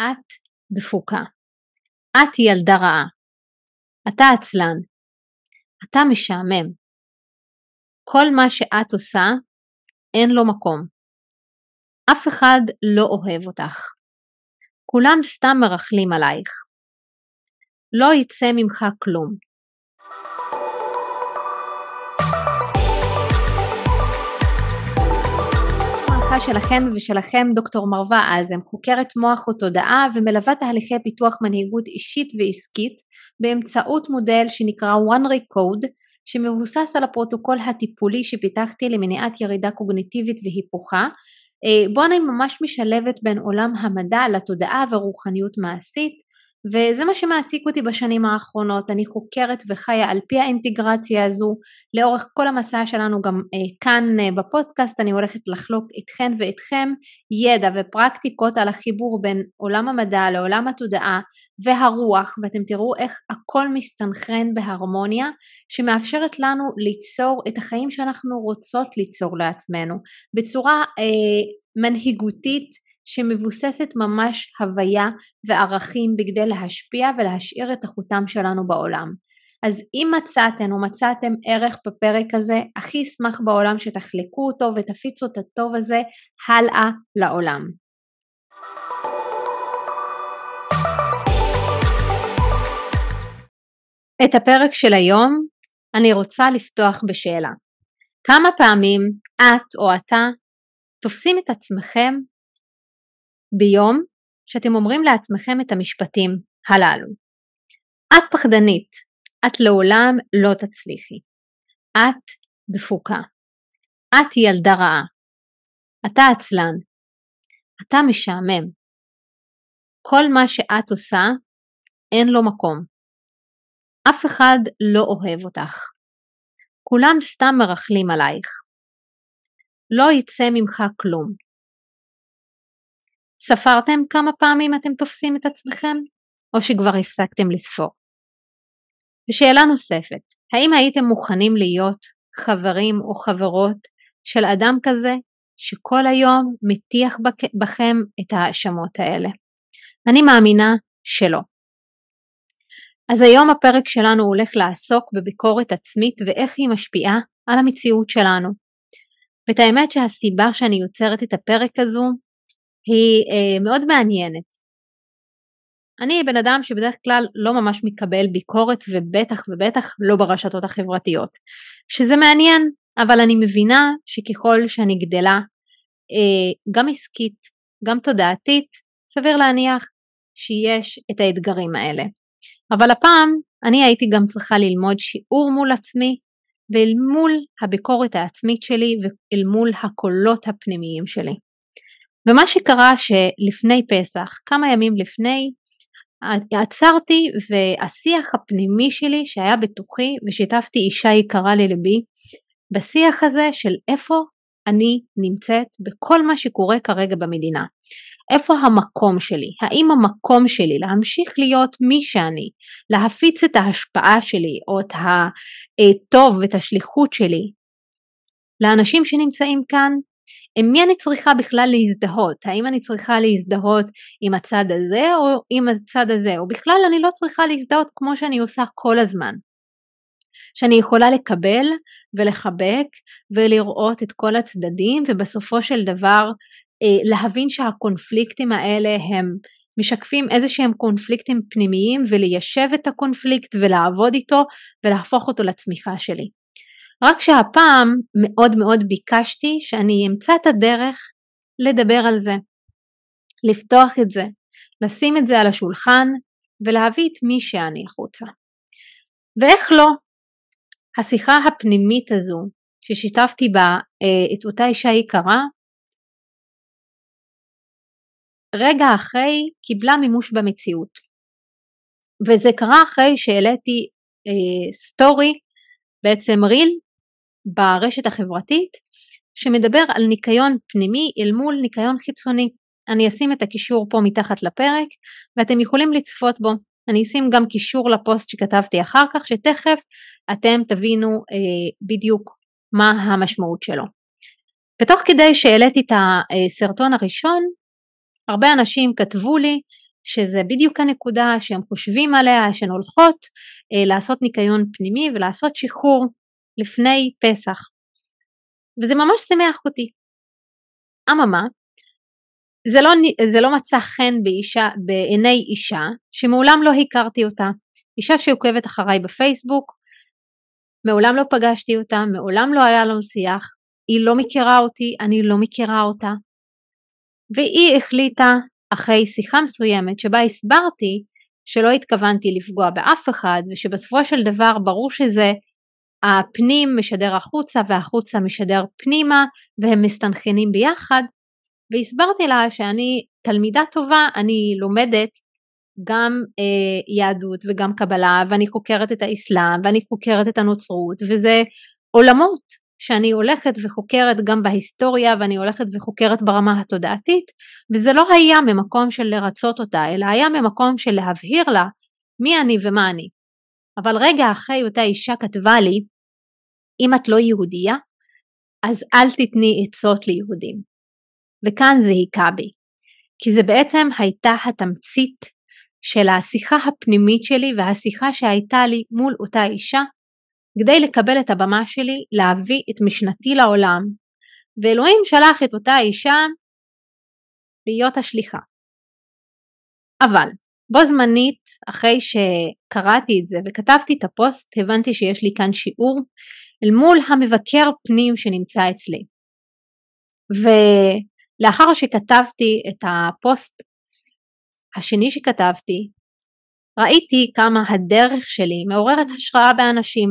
את דפוקה. את ילדה רעה. אתה עצלן. אתה משעמם. כל מה שאת עושה, אין לו מקום. אף אחד לא אוהב אותך. כולם סתם מרכלים עלייך. לא יצא ממך כלום. שלכן ושלכם דוקטור מרווה אזם, חוקרת מוח ותודעה ומלווה תהליכי פיתוח מנהיגות אישית ועסקית באמצעות מודל שנקרא one recode שמבוסס על הפרוטוקול הטיפולי שפיתחתי למניעת ירידה קוגניטיבית והיפוכה. אה, בו אני ממש משלבת בין עולם המדע לתודעה ורוחניות מעשית וזה מה שמעסיק אותי בשנים האחרונות, אני חוקרת וחיה על פי האינטגרציה הזו, לאורך כל המסע שלנו גם אה, כאן אה, בפודקאסט אני הולכת לחלוק איתכן ואיתכם ידע ופרקטיקות על החיבור בין עולם המדע לעולם התודעה והרוח ואתם תראו איך הכל מסתנכרן בהרמוניה שמאפשרת לנו ליצור את החיים שאנחנו רוצות ליצור לעצמנו. בצורה אה, מנהיגותית שמבוססת ממש הוויה וערכים בכדי להשפיע ולהשאיר את החותם שלנו בעולם. אז אם מצאתן או מצאתם ערך בפרק הזה, הכי אשמח בעולם שתחלקו אותו ותפיצו את הטוב הזה הלאה לעולם. את הפרק של היום אני רוצה לפתוח בשאלה. כמה פעמים את או אתה תופסים את עצמכם ביום שאתם אומרים לעצמכם את המשפטים הללו. את פחדנית, את לעולם לא תצליחי. את דפוקה. את ילדה רעה. אתה עצלן. אתה משעמם. כל מה שאת עושה, אין לו מקום. אף אחד לא אוהב אותך. כולם סתם מרכלים עלייך. לא יצא ממך כלום. ספרתם כמה פעמים אתם תופסים את עצמכם? או שכבר הפסקתם לספור? ושאלה נוספת, האם הייתם מוכנים להיות חברים או חברות של אדם כזה שכל היום מטיח בכם את ההאשמות האלה? אני מאמינה שלא. אז היום הפרק שלנו הולך לעסוק בביקורת עצמית ואיך היא משפיעה על המציאות שלנו. ואת האמת שהסיבה שאני יוצרת את הפרק הזו היא אה, מאוד מעניינת. אני בן אדם שבדרך כלל לא ממש מקבל ביקורת ובטח ובטח לא ברשתות החברתיות, שזה מעניין, אבל אני מבינה שככל שאני גדלה, אה, גם עסקית, גם תודעתית, סביר להניח שיש את האתגרים האלה. אבל הפעם אני הייתי גם צריכה ללמוד שיעור מול עצמי ואל מול הביקורת העצמית שלי ואל מול הקולות הפנימיים שלי. ומה שקרה שלפני פסח, כמה ימים לפני, עצרתי והשיח הפנימי שלי שהיה בתוכי ושיתפתי אישה יקרה ללבי בשיח הזה של איפה אני נמצאת בכל מה שקורה כרגע במדינה. איפה המקום שלי? האם המקום שלי להמשיך להיות מי שאני, להפיץ את ההשפעה שלי או את הטוב ואת השליחות שלי לאנשים שנמצאים כאן עם מי אני צריכה בכלל להזדהות? האם אני צריכה להזדהות עם הצד הזה או עם הצד הזה? או בכלל אני לא צריכה להזדהות כמו שאני עושה כל הזמן. שאני יכולה לקבל ולחבק ולראות את כל הצדדים ובסופו של דבר אה, להבין שהקונפליקטים האלה הם משקפים איזה שהם קונפליקטים פנימיים וליישב את הקונפליקט ולעבוד איתו ולהפוך אותו לצמיחה שלי. רק שהפעם מאוד מאוד ביקשתי שאני אמצא את הדרך לדבר על זה, לפתוח את זה, לשים את זה על השולחן ולהביא את מי שאני החוצה. ואיך לא? השיחה הפנימית הזו ששיתפתי בה אה, את אותה אישה יקרה, רגע אחרי קיבלה מימוש במציאות. וזה קרה אחרי שהעליתי אה, סטורי, בעצם ריל, ברשת החברתית שמדבר על ניקיון פנימי אל מול ניקיון חיצוני. אני אשים את הקישור פה מתחת לפרק ואתם יכולים לצפות בו. אני אשים גם קישור לפוסט שכתבתי אחר כך שתכף אתם תבינו אה, בדיוק מה המשמעות שלו. ותוך כדי שהעליתי את הסרטון הראשון הרבה אנשים כתבו לי שזה בדיוק הנקודה שהם חושבים עליה, שהן הולכות אה, לעשות ניקיון פנימי ולעשות שחרור לפני פסח. וזה ממש שימח אותי. אממה, זה לא, זה לא מצא חן באישה, בעיני אישה שמעולם לא הכרתי אותה. אישה שעוקבת אחריי בפייסבוק, מעולם לא פגשתי אותה, מעולם לא היה לנו שיח, היא לא מכירה אותי, אני לא מכירה אותה. והיא החליטה אחרי שיחה מסוימת שבה הסברתי שלא התכוונתי לפגוע באף אחד ושבסופו של דבר ברור שזה הפנים משדר החוצה והחוצה משדר פנימה והם מסתנכנים ביחד והסברתי לה שאני תלמידה טובה, אני לומדת גם אה, יהדות וגם קבלה ואני חוקרת את האסלאם ואני חוקרת את הנוצרות וזה עולמות שאני הולכת וחוקרת גם בהיסטוריה ואני הולכת וחוקרת ברמה התודעתית וזה לא היה ממקום של לרצות אותה אלא היה ממקום של להבהיר לה מי אני ומה אני. אבל רגע אחרי אותה אישה כתבה לי אם את לא יהודייה אז אל תתני עצות ליהודים. וכאן זה היכה בי. כי זה בעצם הייתה התמצית של השיחה הפנימית שלי והשיחה שהייתה לי מול אותה אישה כדי לקבל את הבמה שלי להביא את משנתי לעולם ואלוהים שלח את אותה אישה להיות השליחה. אבל בו זמנית אחרי שקראתי את זה וכתבתי את הפוסט הבנתי שיש לי כאן שיעור אל מול המבקר פנים שנמצא אצלי. ולאחר שכתבתי את הפוסט השני שכתבתי ראיתי כמה הדרך שלי מעוררת השראה באנשים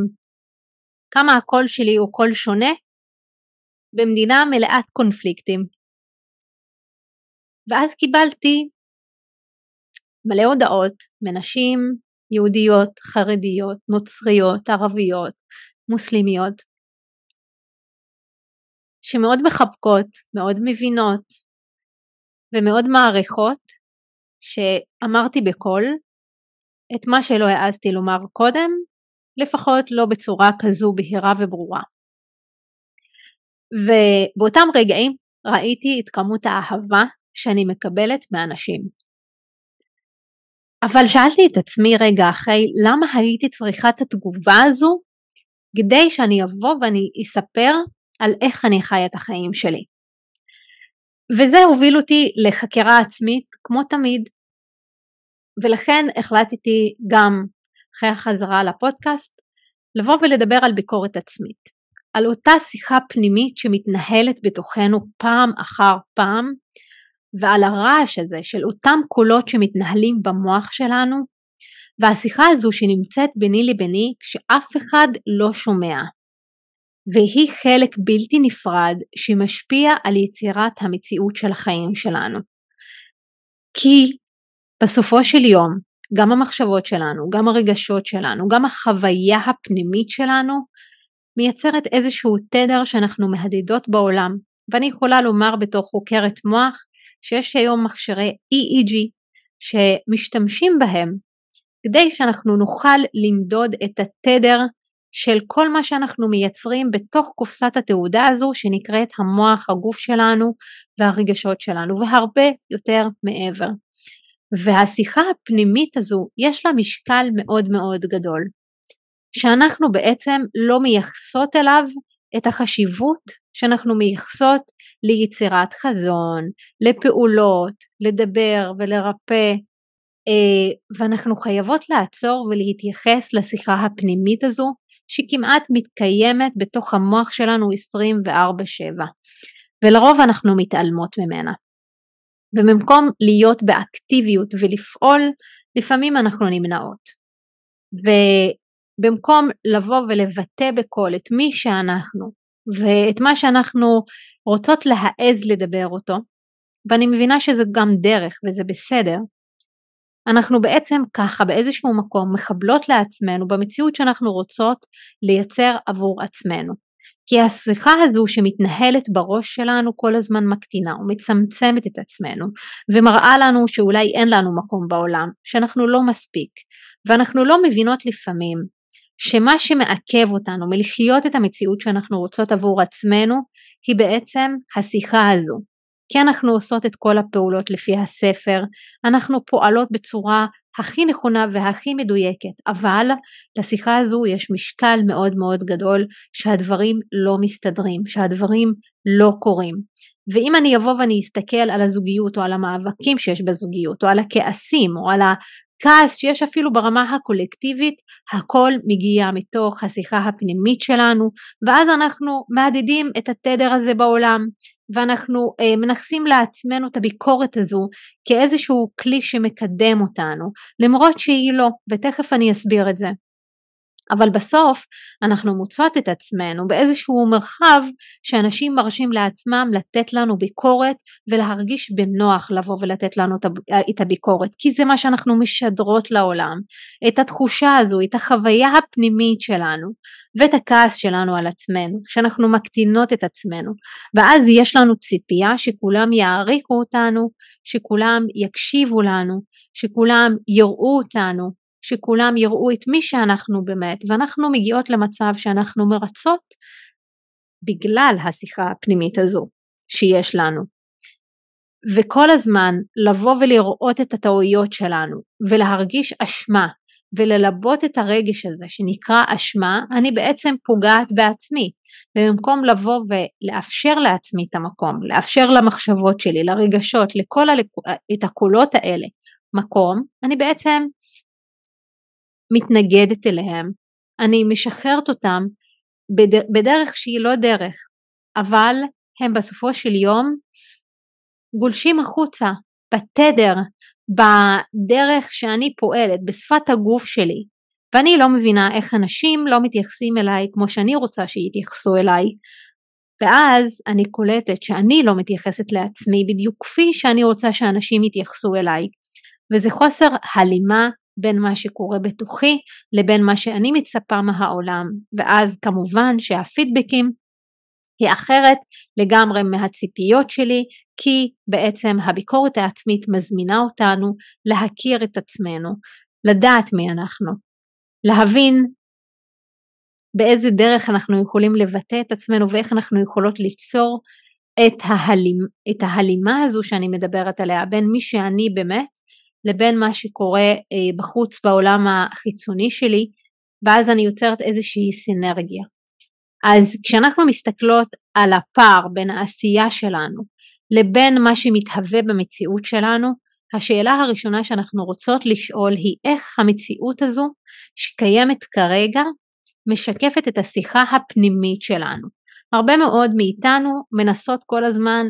כמה הקול שלי הוא קול שונה במדינה מלאת קונפליקטים. ואז קיבלתי מלא הודעות מנשים יהודיות, חרדיות, נוצריות, ערביות, מוסלמיות, שמאוד מחבקות, מאוד מבינות ומאוד מעריכות שאמרתי בקול את מה שלא העזתי לומר קודם לפחות לא בצורה כזו בהירה וברורה. ובאותם רגעים ראיתי את כמות האהבה שאני מקבלת מאנשים. אבל שאלתי את עצמי רגע אחרי למה הייתי צריכה את התגובה הזו כדי שאני אבוא ואני אספר על איך אני חיה את החיים שלי. וזה הוביל אותי לחקירה עצמית כמו תמיד ולכן החלטתי גם אחרי החזרה לפודקאסט, לבוא ולדבר על ביקורת עצמית, על אותה שיחה פנימית שמתנהלת בתוכנו פעם אחר פעם, ועל הרעש הזה של אותם קולות שמתנהלים במוח שלנו, והשיחה הזו שנמצאת ביני לביני כשאף אחד לא שומע. והיא חלק בלתי נפרד שמשפיע על יצירת המציאות של החיים שלנו. כי בסופו של יום גם המחשבות שלנו, גם הרגשות שלנו, גם החוויה הפנימית שלנו, מייצרת איזשהו תדר שאנחנו מהדהדות בעולם. ואני יכולה לומר בתור חוקרת מוח שיש היום מכשירי EEG שמשתמשים בהם כדי שאנחנו נוכל למדוד את התדר של כל מה שאנחנו מייצרים בתוך קופסת התעודה הזו שנקראת המוח, הגוף שלנו והרגשות שלנו והרבה יותר מעבר. והשיחה הפנימית הזו יש לה משקל מאוד מאוד גדול, שאנחנו בעצם לא מייחסות אליו את החשיבות שאנחנו מייחסות ליצירת חזון, לפעולות, לדבר ולרפא, ואנחנו חייבות לעצור ולהתייחס לשיחה הפנימית הזו שכמעט מתקיימת בתוך המוח שלנו 24/7 ולרוב אנחנו מתעלמות ממנה. ובמקום להיות באקטיביות ולפעול, לפעמים אנחנו נמנעות. ובמקום לבוא ולבטא בקול את מי שאנחנו ואת מה שאנחנו רוצות להעז לדבר אותו, ואני מבינה שזה גם דרך וזה בסדר, אנחנו בעצם ככה באיזשהו מקום מחבלות לעצמנו במציאות שאנחנו רוצות לייצר עבור עצמנו. כי השיחה הזו שמתנהלת בראש שלנו כל הזמן מקטינה ומצמצמת את עצמנו ומראה לנו שאולי אין לנו מקום בעולם, שאנחנו לא מספיק ואנחנו לא מבינות לפעמים שמה שמעכב אותנו מלחיות את המציאות שאנחנו רוצות עבור עצמנו היא בעצם השיחה הזו כי אנחנו עושות את כל הפעולות לפי הספר, אנחנו פועלות בצורה הכי נכונה והכי מדויקת, אבל לשיחה הזו יש משקל מאוד מאוד גדול שהדברים לא מסתדרים, שהדברים לא קורים. ואם אני אבוא ואני אסתכל על הזוגיות או על המאבקים שיש בזוגיות או על הכעסים או על הכעס שיש אפילו ברמה הקולקטיבית, הכל מגיע מתוך השיחה הפנימית שלנו ואז אנחנו מהדהדים את התדר הזה בעולם ואנחנו אה, מנכסים לעצמנו את הביקורת הזו כאיזשהו כלי שמקדם אותנו למרות שהיא לא ותכף אני אסביר את זה. אבל בסוף אנחנו מוצאות את עצמנו באיזשהו מרחב שאנשים מרשים לעצמם לתת לנו ביקורת ולהרגיש בנוח לבוא ולתת לנו את הביקורת כי זה מה שאנחנו משדרות לעולם את התחושה הזו את החוויה הפנימית שלנו ואת הכעס שלנו על עצמנו שאנחנו מקטינות את עצמנו. ואז יש לנו ציפייה שכולם יעריכו אותנו שכולם יקשיבו לנו שכולם יראו אותנו שכולם יראו את מי שאנחנו באמת ואנחנו מגיעות למצב שאנחנו מרצות בגלל השיחה הפנימית הזו שיש לנו. וכל הזמן לבוא ולראות את הטעויות שלנו ולהרגיש אשמה וללבות את הרגש הזה שנקרא אשמה, אני בעצם פוגעת בעצמי. ובמקום לבוא ולאפשר לעצמי את המקום, לאפשר למחשבות שלי, לרגשות, לכל הלק... את הקולות האלה מקום, אני בעצם מתנגדת אליהם, אני משחררת אותם בדרך, שהיא לא דרך, אבל הם בסופו של יום גולשים החוצה, בתדר, בדרך שאני פועלת, בשפת הגוף שלי, ואני לא מבינה איך אנשים לא מתייחסים אליי כמו שאני רוצה שיתייחסו אליי, ואז אני קולטת שאני לא מתייחסת לעצמי בדיוק כפי שאני רוצה שאנשים יתייחסו אליי, וזה חוסר הלימה בין מה שקורה בתוכי לבין מה שאני מצפה מהעולם. ואז כמובן שהפידבקים היא אחרת לגמרי מהציפיות שלי כי בעצם הביקורת העצמית מזמינה אותנו להכיר את עצמנו, לדעת מי אנחנו, להבין באיזה דרך אנחנו יכולים לבטא את עצמנו ואיך אנחנו יכולות ליצור את, ההלימ, את ההלימה הזו שאני מדברת עליה בין מי שאני באמת לבין מה שקורה אה, בחוץ בעולם החיצוני שלי ואז אני יוצרת איזושהי סינרגיה. אז כשאנחנו מסתכלות על הפער בין העשייה שלנו לבין מה שמתהווה במציאות שלנו, השאלה הראשונה שאנחנו רוצות לשאול היא איך המציאות הזו שקיימת כרגע משקפת את השיחה הפנימית שלנו. הרבה מאוד מאיתנו מנסות כל הזמן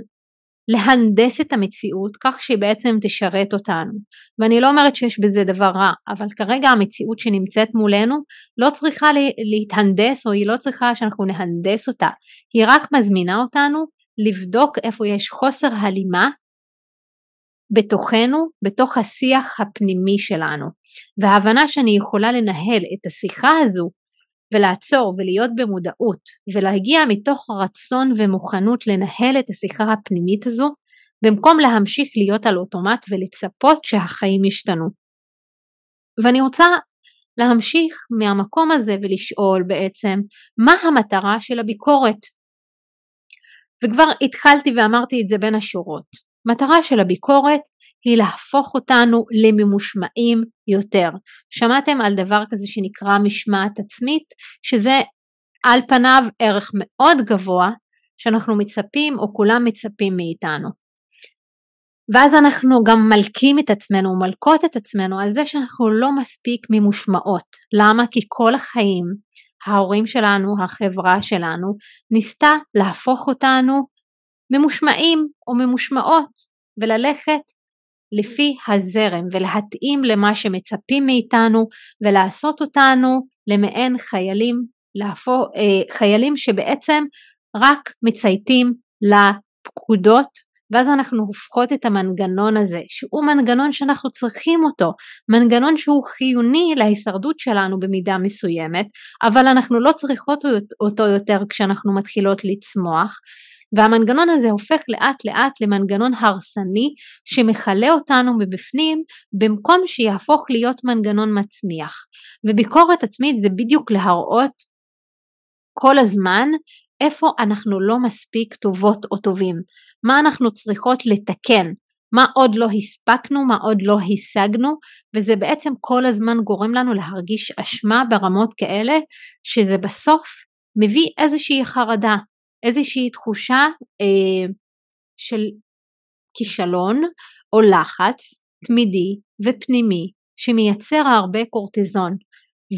להנדס את המציאות כך שהיא בעצם תשרת אותנו. ואני לא אומרת שיש בזה דבר רע, אבל כרגע המציאות שנמצאת מולנו לא צריכה להתהנדס או היא לא צריכה שאנחנו נהנדס אותה, היא רק מזמינה אותנו לבדוק איפה יש חוסר הלימה בתוכנו, בתוך השיח הפנימי שלנו. וההבנה שאני יכולה לנהל את השיחה הזו ולעצור ולהיות במודעות ולהגיע מתוך רצון ומוכנות לנהל את השיחה הפנימית הזו במקום להמשיך להיות על אוטומט ולצפות שהחיים ישתנו. ואני רוצה להמשיך מהמקום הזה ולשאול בעצם מה המטרה של הביקורת. וכבר התחלתי ואמרתי את זה בין השורות. מטרה של הביקורת היא להפוך אותנו לממושמעים יותר. שמעתם על דבר כזה שנקרא משמעת עצמית, שזה על פניו ערך מאוד גבוה שאנחנו מצפים או כולם מצפים מאיתנו. ואז אנחנו גם מלקים את עצמנו, מלקות את עצמנו על זה שאנחנו לא מספיק ממושמעות. למה? כי כל החיים ההורים שלנו, החברה שלנו, ניסתה להפוך אותנו ממושמעים או ממושמעות וללכת לפי הזרם ולהתאים למה שמצפים מאיתנו ולעשות אותנו למעין חיילים, להפוך, אה, חיילים שבעצם רק מצייתים לפקודות ואז אנחנו הופכות את המנגנון הזה שהוא מנגנון שאנחנו צריכים אותו, מנגנון שהוא חיוני להישרדות שלנו במידה מסוימת אבל אנחנו לא צריכות אותו יותר כשאנחנו מתחילות לצמוח והמנגנון הזה הופך לאט לאט למנגנון הרסני שמכלה אותנו מבפנים במקום שיהפוך להיות מנגנון מצמיח. וביקורת עצמית זה בדיוק להראות כל הזמן איפה אנחנו לא מספיק טובות או טובים. מה אנחנו צריכות לתקן, מה עוד לא הספקנו, מה עוד לא השגנו, וזה בעצם כל הזמן גורם לנו להרגיש אשמה ברמות כאלה, שזה בסוף מביא איזושהי חרדה, איזושהי תחושה אה, של כישלון או לחץ תמידי ופנימי שמייצר הרבה קורטיזון.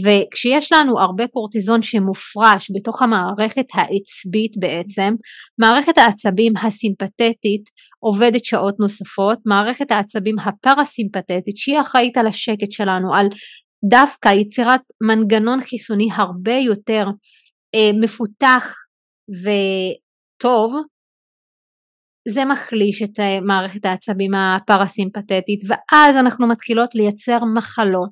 וכשיש לנו הרבה קורטיזון שמופרש בתוך המערכת העצבית בעצם, מערכת העצבים הסימפתטית עובדת שעות נוספות, מערכת העצבים הפרסימפתטית שהיא אחראית על השקט שלנו, על דווקא יצירת מנגנון חיסוני הרבה יותר אה, מפותח וטוב, זה מחליש את אה, מערכת העצבים הפרסימפתטית ואז אנחנו מתחילות לייצר מחלות.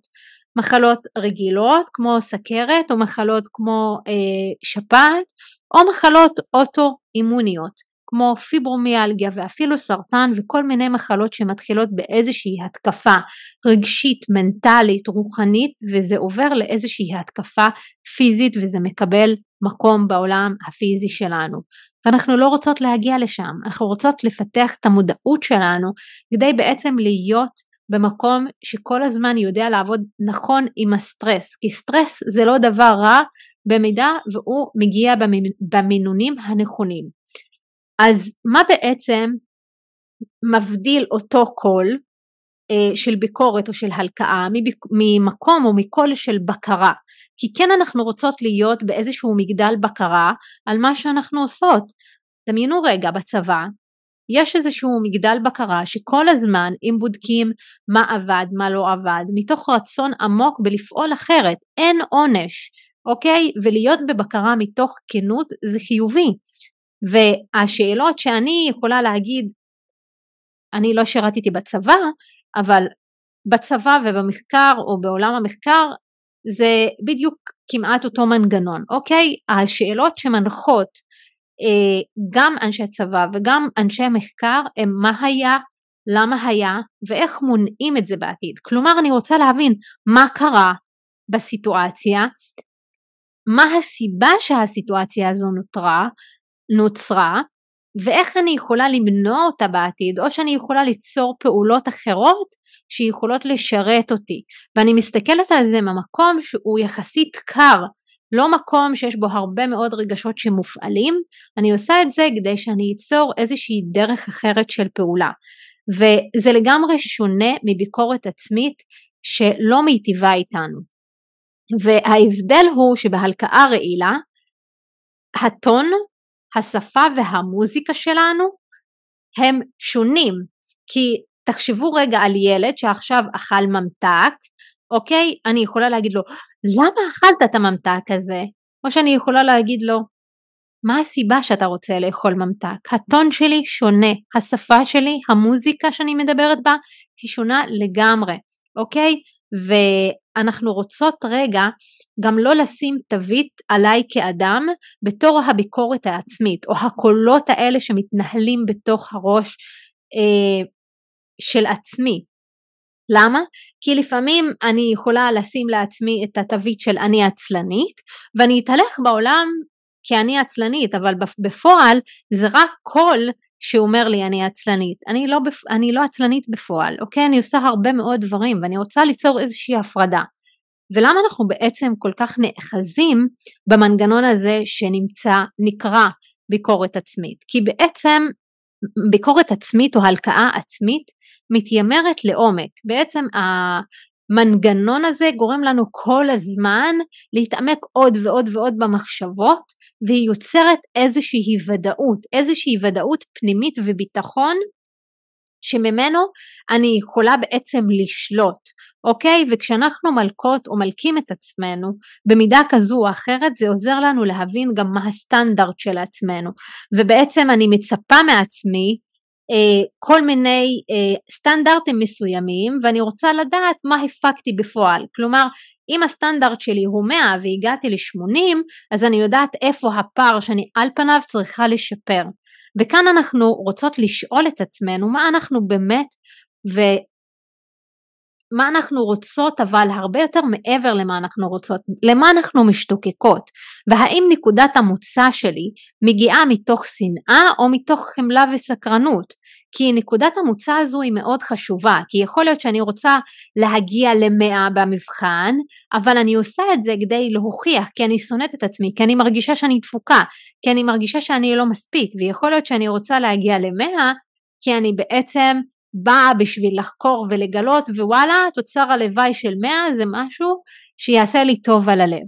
מחלות רגילות כמו סכרת או מחלות כמו אה, שפעת או מחלות אוטואימוניות כמו פיברומיאלגיה ואפילו סרטן וכל מיני מחלות שמתחילות באיזושהי התקפה רגשית, מנטלית, רוחנית וזה עובר לאיזושהי התקפה פיזית וזה מקבל מקום בעולם הפיזי שלנו. ואנחנו לא רוצות להגיע לשם, אנחנו רוצות לפתח את המודעות שלנו כדי בעצם להיות במקום שכל הזמן יודע לעבוד נכון עם הסטרס, כי סטרס זה לא דבר רע במידה והוא מגיע במינונים הנכונים. אז מה בעצם מבדיל אותו קול אה, של ביקורת או של הלקאה ממקום או מקול של בקרה? כי כן אנחנו רוצות להיות באיזשהו מגדל בקרה על מה שאנחנו עושות. דמיינו רגע בצבא יש איזשהו מגדל בקרה שכל הזמן אם בודקים מה עבד, מה לא עבד, מתוך רצון עמוק בלפעול אחרת, אין עונש, אוקיי? ולהיות בבקרה מתוך כנות זה חיובי. והשאלות שאני יכולה להגיד, אני לא שירתתי בצבא, אבל בצבא ובמחקר או בעולם המחקר זה בדיוק כמעט אותו מנגנון, אוקיי? השאלות שמנחות אה, גם אנשי צבא וגם אנשי מחקר הם מה היה, למה היה ואיך מונעים את זה בעתיד. כלומר אני רוצה להבין מה קרה בסיטואציה, מה הסיבה שהסיטואציה הזו נותרה, נוצרה ואיך אני יכולה למנוע אותה בעתיד או שאני יכולה ליצור פעולות אחרות שיכולות לשרת אותי ואני מסתכלת על זה ממקום שהוא יחסית קר לא מקום שיש בו הרבה מאוד רגשות שמופעלים, אני עושה את זה כדי שאני אצור איזושהי דרך אחרת של פעולה. וזה לגמרי שונה מביקורת עצמית שלא מיטיבה איתנו. וההבדל הוא שבהלקאה רעילה, הטון, השפה והמוזיקה שלנו הם שונים. כי תחשבו רגע על ילד שעכשיו אכל ממתק אוקיי? אני יכולה להגיד לו, למה אכלת את הממתק הזה? או שאני יכולה להגיד לו, מה הסיבה שאתה רוצה לאכול ממתק? הטון שלי שונה, השפה שלי, המוזיקה שאני מדברת בה, היא שונה לגמרי, אוקיי? ואנחנו רוצות רגע גם לא לשים תווית עליי כאדם בתור הביקורת העצמית, או הקולות האלה שמתנהלים בתוך הראש אה, של עצמי, למה? כי לפעמים אני יכולה לשים לעצמי את התווית של אני עצלנית ואני אתהלך בעולם כי אני עצלנית אבל בפועל זה רק קול שאומר לי אני עצלנית. אני לא, בפ... אני לא עצלנית בפועל, אוקיי? אני עושה הרבה מאוד דברים ואני רוצה ליצור איזושהי הפרדה. ולמה אנחנו בעצם כל כך נאחזים במנגנון הזה שנמצא, נקרא ביקורת עצמית? כי בעצם ביקורת עצמית או הלקאה עצמית מתיימרת לעומק. בעצם המנגנון הזה גורם לנו כל הזמן להתעמק עוד ועוד ועוד במחשבות והיא יוצרת איזושהי ודאות, איזושהי ודאות פנימית וביטחון שממנו אני יכולה בעצם לשלוט, אוקיי? וכשאנחנו מלקות או מלקים את עצמנו במידה כזו או אחרת זה עוזר לנו להבין גם מה הסטנדרט של עצמנו ובעצם אני מצפה מעצמי כל מיני אה, סטנדרטים מסוימים ואני רוצה לדעת מה הפקתי בפועל. כלומר, אם הסטנדרט שלי הוא 100 והגעתי ל-80, אז אני יודעת איפה הפער שאני על פניו צריכה לשפר. וכאן אנחנו רוצות לשאול את עצמנו מה אנחנו באמת מה אנחנו רוצות אבל הרבה יותר מעבר למה אנחנו רוצות, למה אנחנו משתוקקות והאם נקודת המוצא שלי מגיעה מתוך שנאה או מתוך חמלה וסקרנות כי נקודת המוצא הזו היא מאוד חשובה כי יכול להיות שאני רוצה להגיע למאה במבחן אבל אני עושה את זה כדי להוכיח כי אני שונאת את עצמי כי אני מרגישה שאני דפוקה כי אני מרגישה שאני לא מספיק ויכול להיות שאני רוצה להגיע למאה כי אני בעצם באה בשביל לחקור ולגלות ווואלה תוצר הלוואי של 100 זה משהו שיעשה לי טוב על הלב.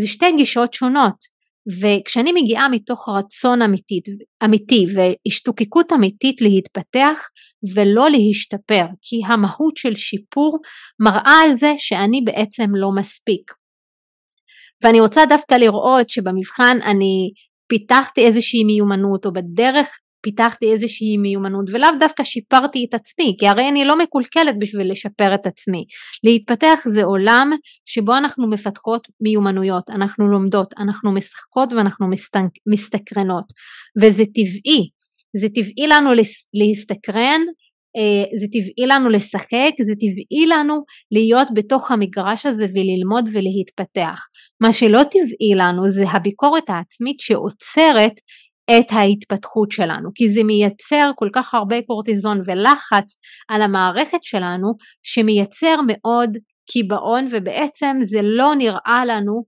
זה שתי גישות שונות וכשאני מגיעה מתוך רצון אמיתית, אמיתי והשתוקקות אמיתית להתפתח ולא להשתפר כי המהות של שיפור מראה על זה שאני בעצם לא מספיק. ואני רוצה דווקא לראות שבמבחן אני פיתחתי איזושהי מיומנות או בדרך פיתחתי איזושהי מיומנות ולאו דווקא שיפרתי את עצמי כי הרי אני לא מקולקלת בשביל לשפר את עצמי. להתפתח זה עולם שבו אנחנו מפתחות מיומנויות, אנחנו לומדות, אנחנו משחקות ואנחנו מסתקרנות וזה טבעי, זה טבעי לנו להסתקרן אה, זה טבעי לנו לשחק, זה טבעי לנו להיות בתוך המגרש הזה וללמוד ולהתפתח. מה שלא טבעי לנו זה הביקורת העצמית שעוצרת את ההתפתחות שלנו, כי זה מייצר כל כך הרבה קורטיזון ולחץ על המערכת שלנו, שמייצר מאוד קיבעון ובעצם זה לא נראה לנו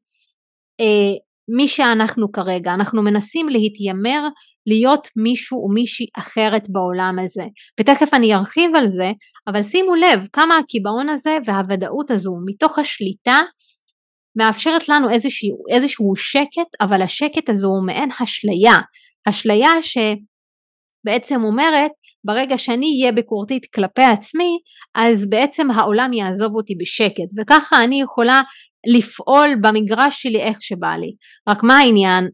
אה, מי שאנחנו כרגע, אנחנו מנסים להתיימר להיות מישהו או מישהי אחרת בעולם הזה, ותכף אני ארחיב על זה, אבל שימו לב כמה הקיבעון הזה והוודאות הזו מתוך השליטה מאפשרת לנו איזשהו, איזשהו שקט, אבל השקט הזה הוא מעין אשליה, אשליה שבעצם אומרת ברגע שאני אהיה ביקורתית כלפי עצמי אז בעצם העולם יעזוב אותי בשקט וככה אני יכולה לפעול במגרש שלי איך שבא לי. רק מה העניין?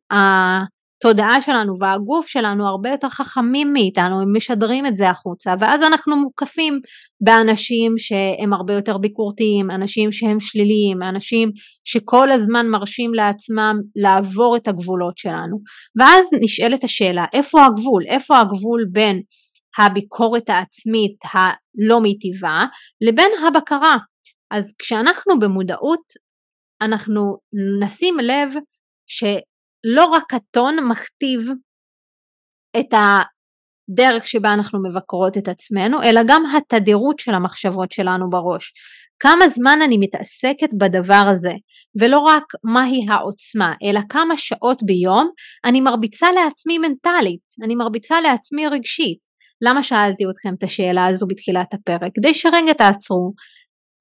התודעה שלנו והגוף שלנו הרבה יותר חכמים מאיתנו, הם משדרים את זה החוצה ואז אנחנו מוקפים באנשים שהם הרבה יותר ביקורתיים, אנשים שהם שליליים, אנשים שכל הזמן מרשים לעצמם לעבור את הגבולות שלנו ואז נשאלת השאלה איפה הגבול? איפה הגבול בין הביקורת העצמית הלא מיטיבה לבין הבקרה? אז כשאנחנו במודעות אנחנו נשים לב ש... לא רק הטון מכתיב את הדרך שבה אנחנו מבקרות את עצמנו, אלא גם התדירות של המחשבות שלנו בראש. כמה זמן אני מתעסקת בדבר הזה, ולא רק מהי העוצמה, אלא כמה שעות ביום אני מרביצה לעצמי מנטלית, אני מרביצה לעצמי רגשית. למה שאלתי אתכם את השאלה הזו בתחילת הפרק? כדי שרגע תעצרו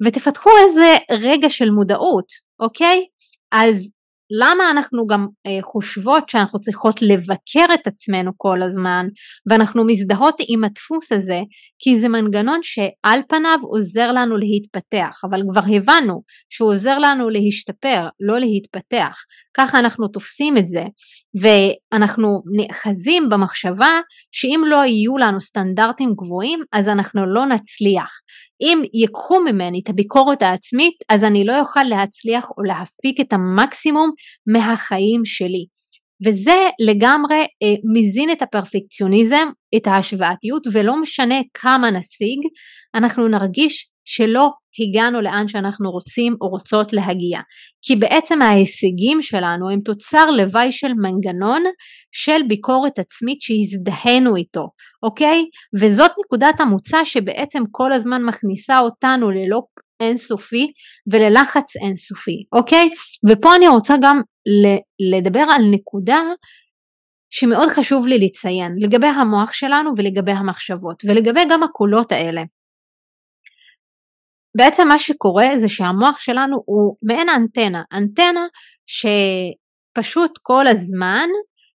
ותפתחו איזה רגע של מודעות, אוקיי? אז למה אנחנו גם אה, חושבות שאנחנו צריכות לבקר את עצמנו כל הזמן ואנחנו מזדהות עם הדפוס הזה כי זה מנגנון שעל פניו עוזר לנו להתפתח אבל כבר הבנו שהוא עוזר לנו להשתפר לא להתפתח. ככה אנחנו תופסים את זה ואנחנו נאחזים במחשבה שאם לא יהיו לנו סטנדרטים גבוהים אז אנחנו לא נצליח אם ייקחו ממני את הביקורת העצמית אז אני לא אוכל להצליח או להפיק את המקסימום מהחיים שלי. וזה לגמרי אה, מזין את הפרפקציוניזם, את ההשוואתיות ולא משנה כמה נשיג, אנחנו נרגיש שלא הגענו לאן שאנחנו רוצים או רוצות להגיע. כי בעצם ההישגים שלנו הם תוצר לוואי של מנגנון של ביקורת עצמית שהזדהינו איתו, אוקיי? וזאת נקודת המוצא שבעצם כל הזמן מכניסה אותנו ללא אינסופי וללחץ אינסופי, אוקיי? ופה אני רוצה גם לדבר על נקודה שמאוד חשוב לי לציין לגבי המוח שלנו ולגבי המחשבות ולגבי גם הקולות האלה. בעצם מה שקורה זה שהמוח שלנו הוא מעין אנטנה, אנטנה שפשוט כל הזמן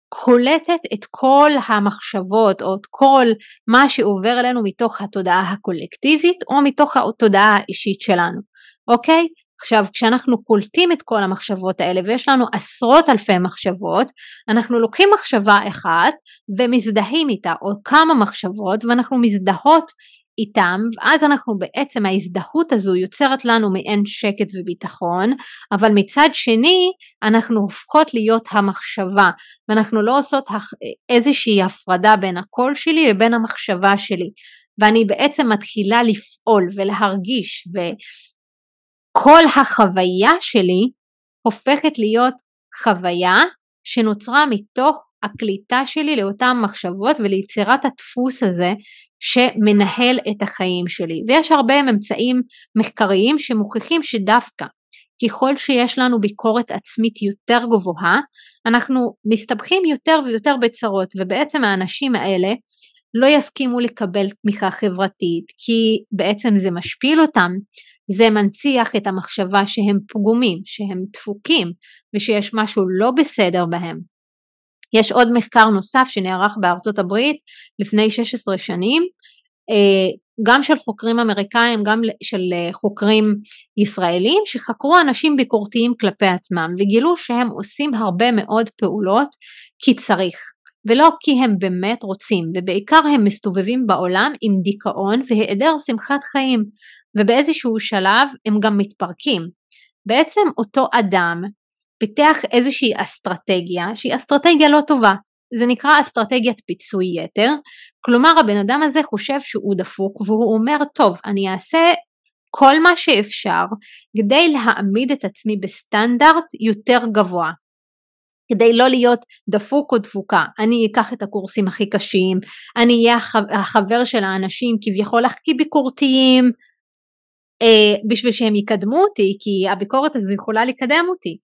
קולטת את כל המחשבות או את כל מה שעובר אלינו מתוך התודעה הקולקטיבית או מתוך התודעה האישית שלנו, אוקיי? עכשיו כשאנחנו קולטים את כל המחשבות האלה ויש לנו עשרות אלפי מחשבות, אנחנו לוקחים מחשבה אחת ומזדהים איתה או כמה מחשבות ואנחנו מזדהות איתם, ואז אנחנו בעצם ההזדהות הזו יוצרת לנו מעין שקט וביטחון, אבל מצד שני אנחנו הופכות להיות המחשבה, ואנחנו לא עושות איזושהי הפרדה בין הקול שלי לבין המחשבה שלי. ואני בעצם מתחילה לפעול ולהרגיש וכל החוויה שלי הופכת להיות חוויה שנוצרה מתוך הקליטה שלי לאותן מחשבות וליצירת הדפוס הזה שמנהל את החיים שלי ויש הרבה ממצאים מחקריים שמוכיחים שדווקא ככל שיש לנו ביקורת עצמית יותר גבוהה אנחנו מסתבכים יותר ויותר בצרות ובעצם האנשים האלה לא יסכימו לקבל תמיכה חברתית כי בעצם זה משפיל אותם, זה מנציח את המחשבה שהם פגומים, שהם דפוקים ושיש משהו לא בסדר בהם. יש עוד מחקר נוסף שנערך בארצות הברית לפני 16 שנים, אה, גם של חוקרים אמריקאים, גם של אה, חוקרים ישראלים, שחקרו אנשים ביקורתיים כלפי עצמם וגילו שהם עושים הרבה מאוד פעולות כי צריך. ולא כי הם באמת רוצים, ובעיקר הם מסתובבים בעולם עם דיכאון והיעדר שמחת חיים, ובאיזשהו שלב הם גם מתפרקים. בעצם אותו אדם פיתח איזושהי אסטרטגיה שהיא אסטרטגיה לא טובה, זה נקרא אסטרטגיית פיצוי יתר, כלומר הבן אדם הזה חושב שהוא דפוק והוא אומר טוב אני אעשה כל מה שאפשר כדי להעמיד את עצמי בסטנדרט יותר גבוה, כדי לא להיות דפוק או דפוקה. אני אקח את הקורסים הכי קשים, אני אהיה החבר של האנשים כביכול הכי ביקורתיים, אה, בשביל שהם יקדמו אותי, כי הביקורת הזו יכולה לקדם אותי.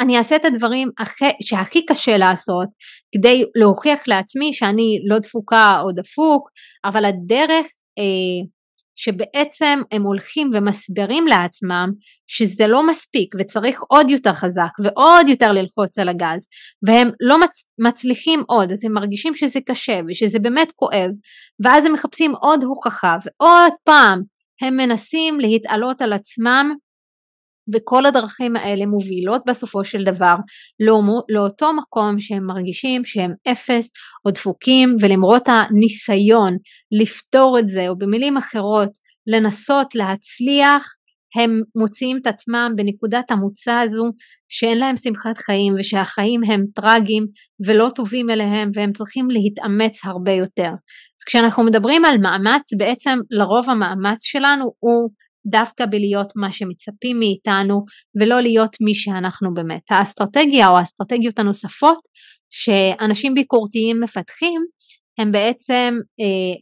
אני אעשה את הדברים הכי, שהכי קשה לעשות כדי להוכיח לעצמי שאני לא דפוקה או דפוק, אבל הדרך אה, שבעצם הם הולכים ומסבירים לעצמם שזה לא מספיק וצריך עוד יותר חזק ועוד יותר ללחוץ על הגז והם לא מצ, מצליחים עוד אז הם מרגישים שזה קשה ושזה באמת כואב ואז הם מחפשים עוד הוכחה ועוד פעם הם מנסים להתעלות על עצמם וכל הדרכים האלה מובילות בסופו של דבר לא, לאותו מקום שהם מרגישים שהם אפס או דפוקים ולמרות הניסיון לפתור את זה או במילים אחרות לנסות להצליח הם מוציאים את עצמם בנקודת המוצא הזו שאין להם שמחת חיים ושהחיים הם טרגיים ולא טובים אליהם והם צריכים להתאמץ הרבה יותר. אז כשאנחנו מדברים על מאמץ בעצם לרוב המאמץ שלנו הוא דווקא בלהיות מה שמצפים מאיתנו ולא להיות מי שאנחנו באמת. האסטרטגיה או האסטרטגיות הנוספות שאנשים ביקורתיים מפתחים הם בעצם אה,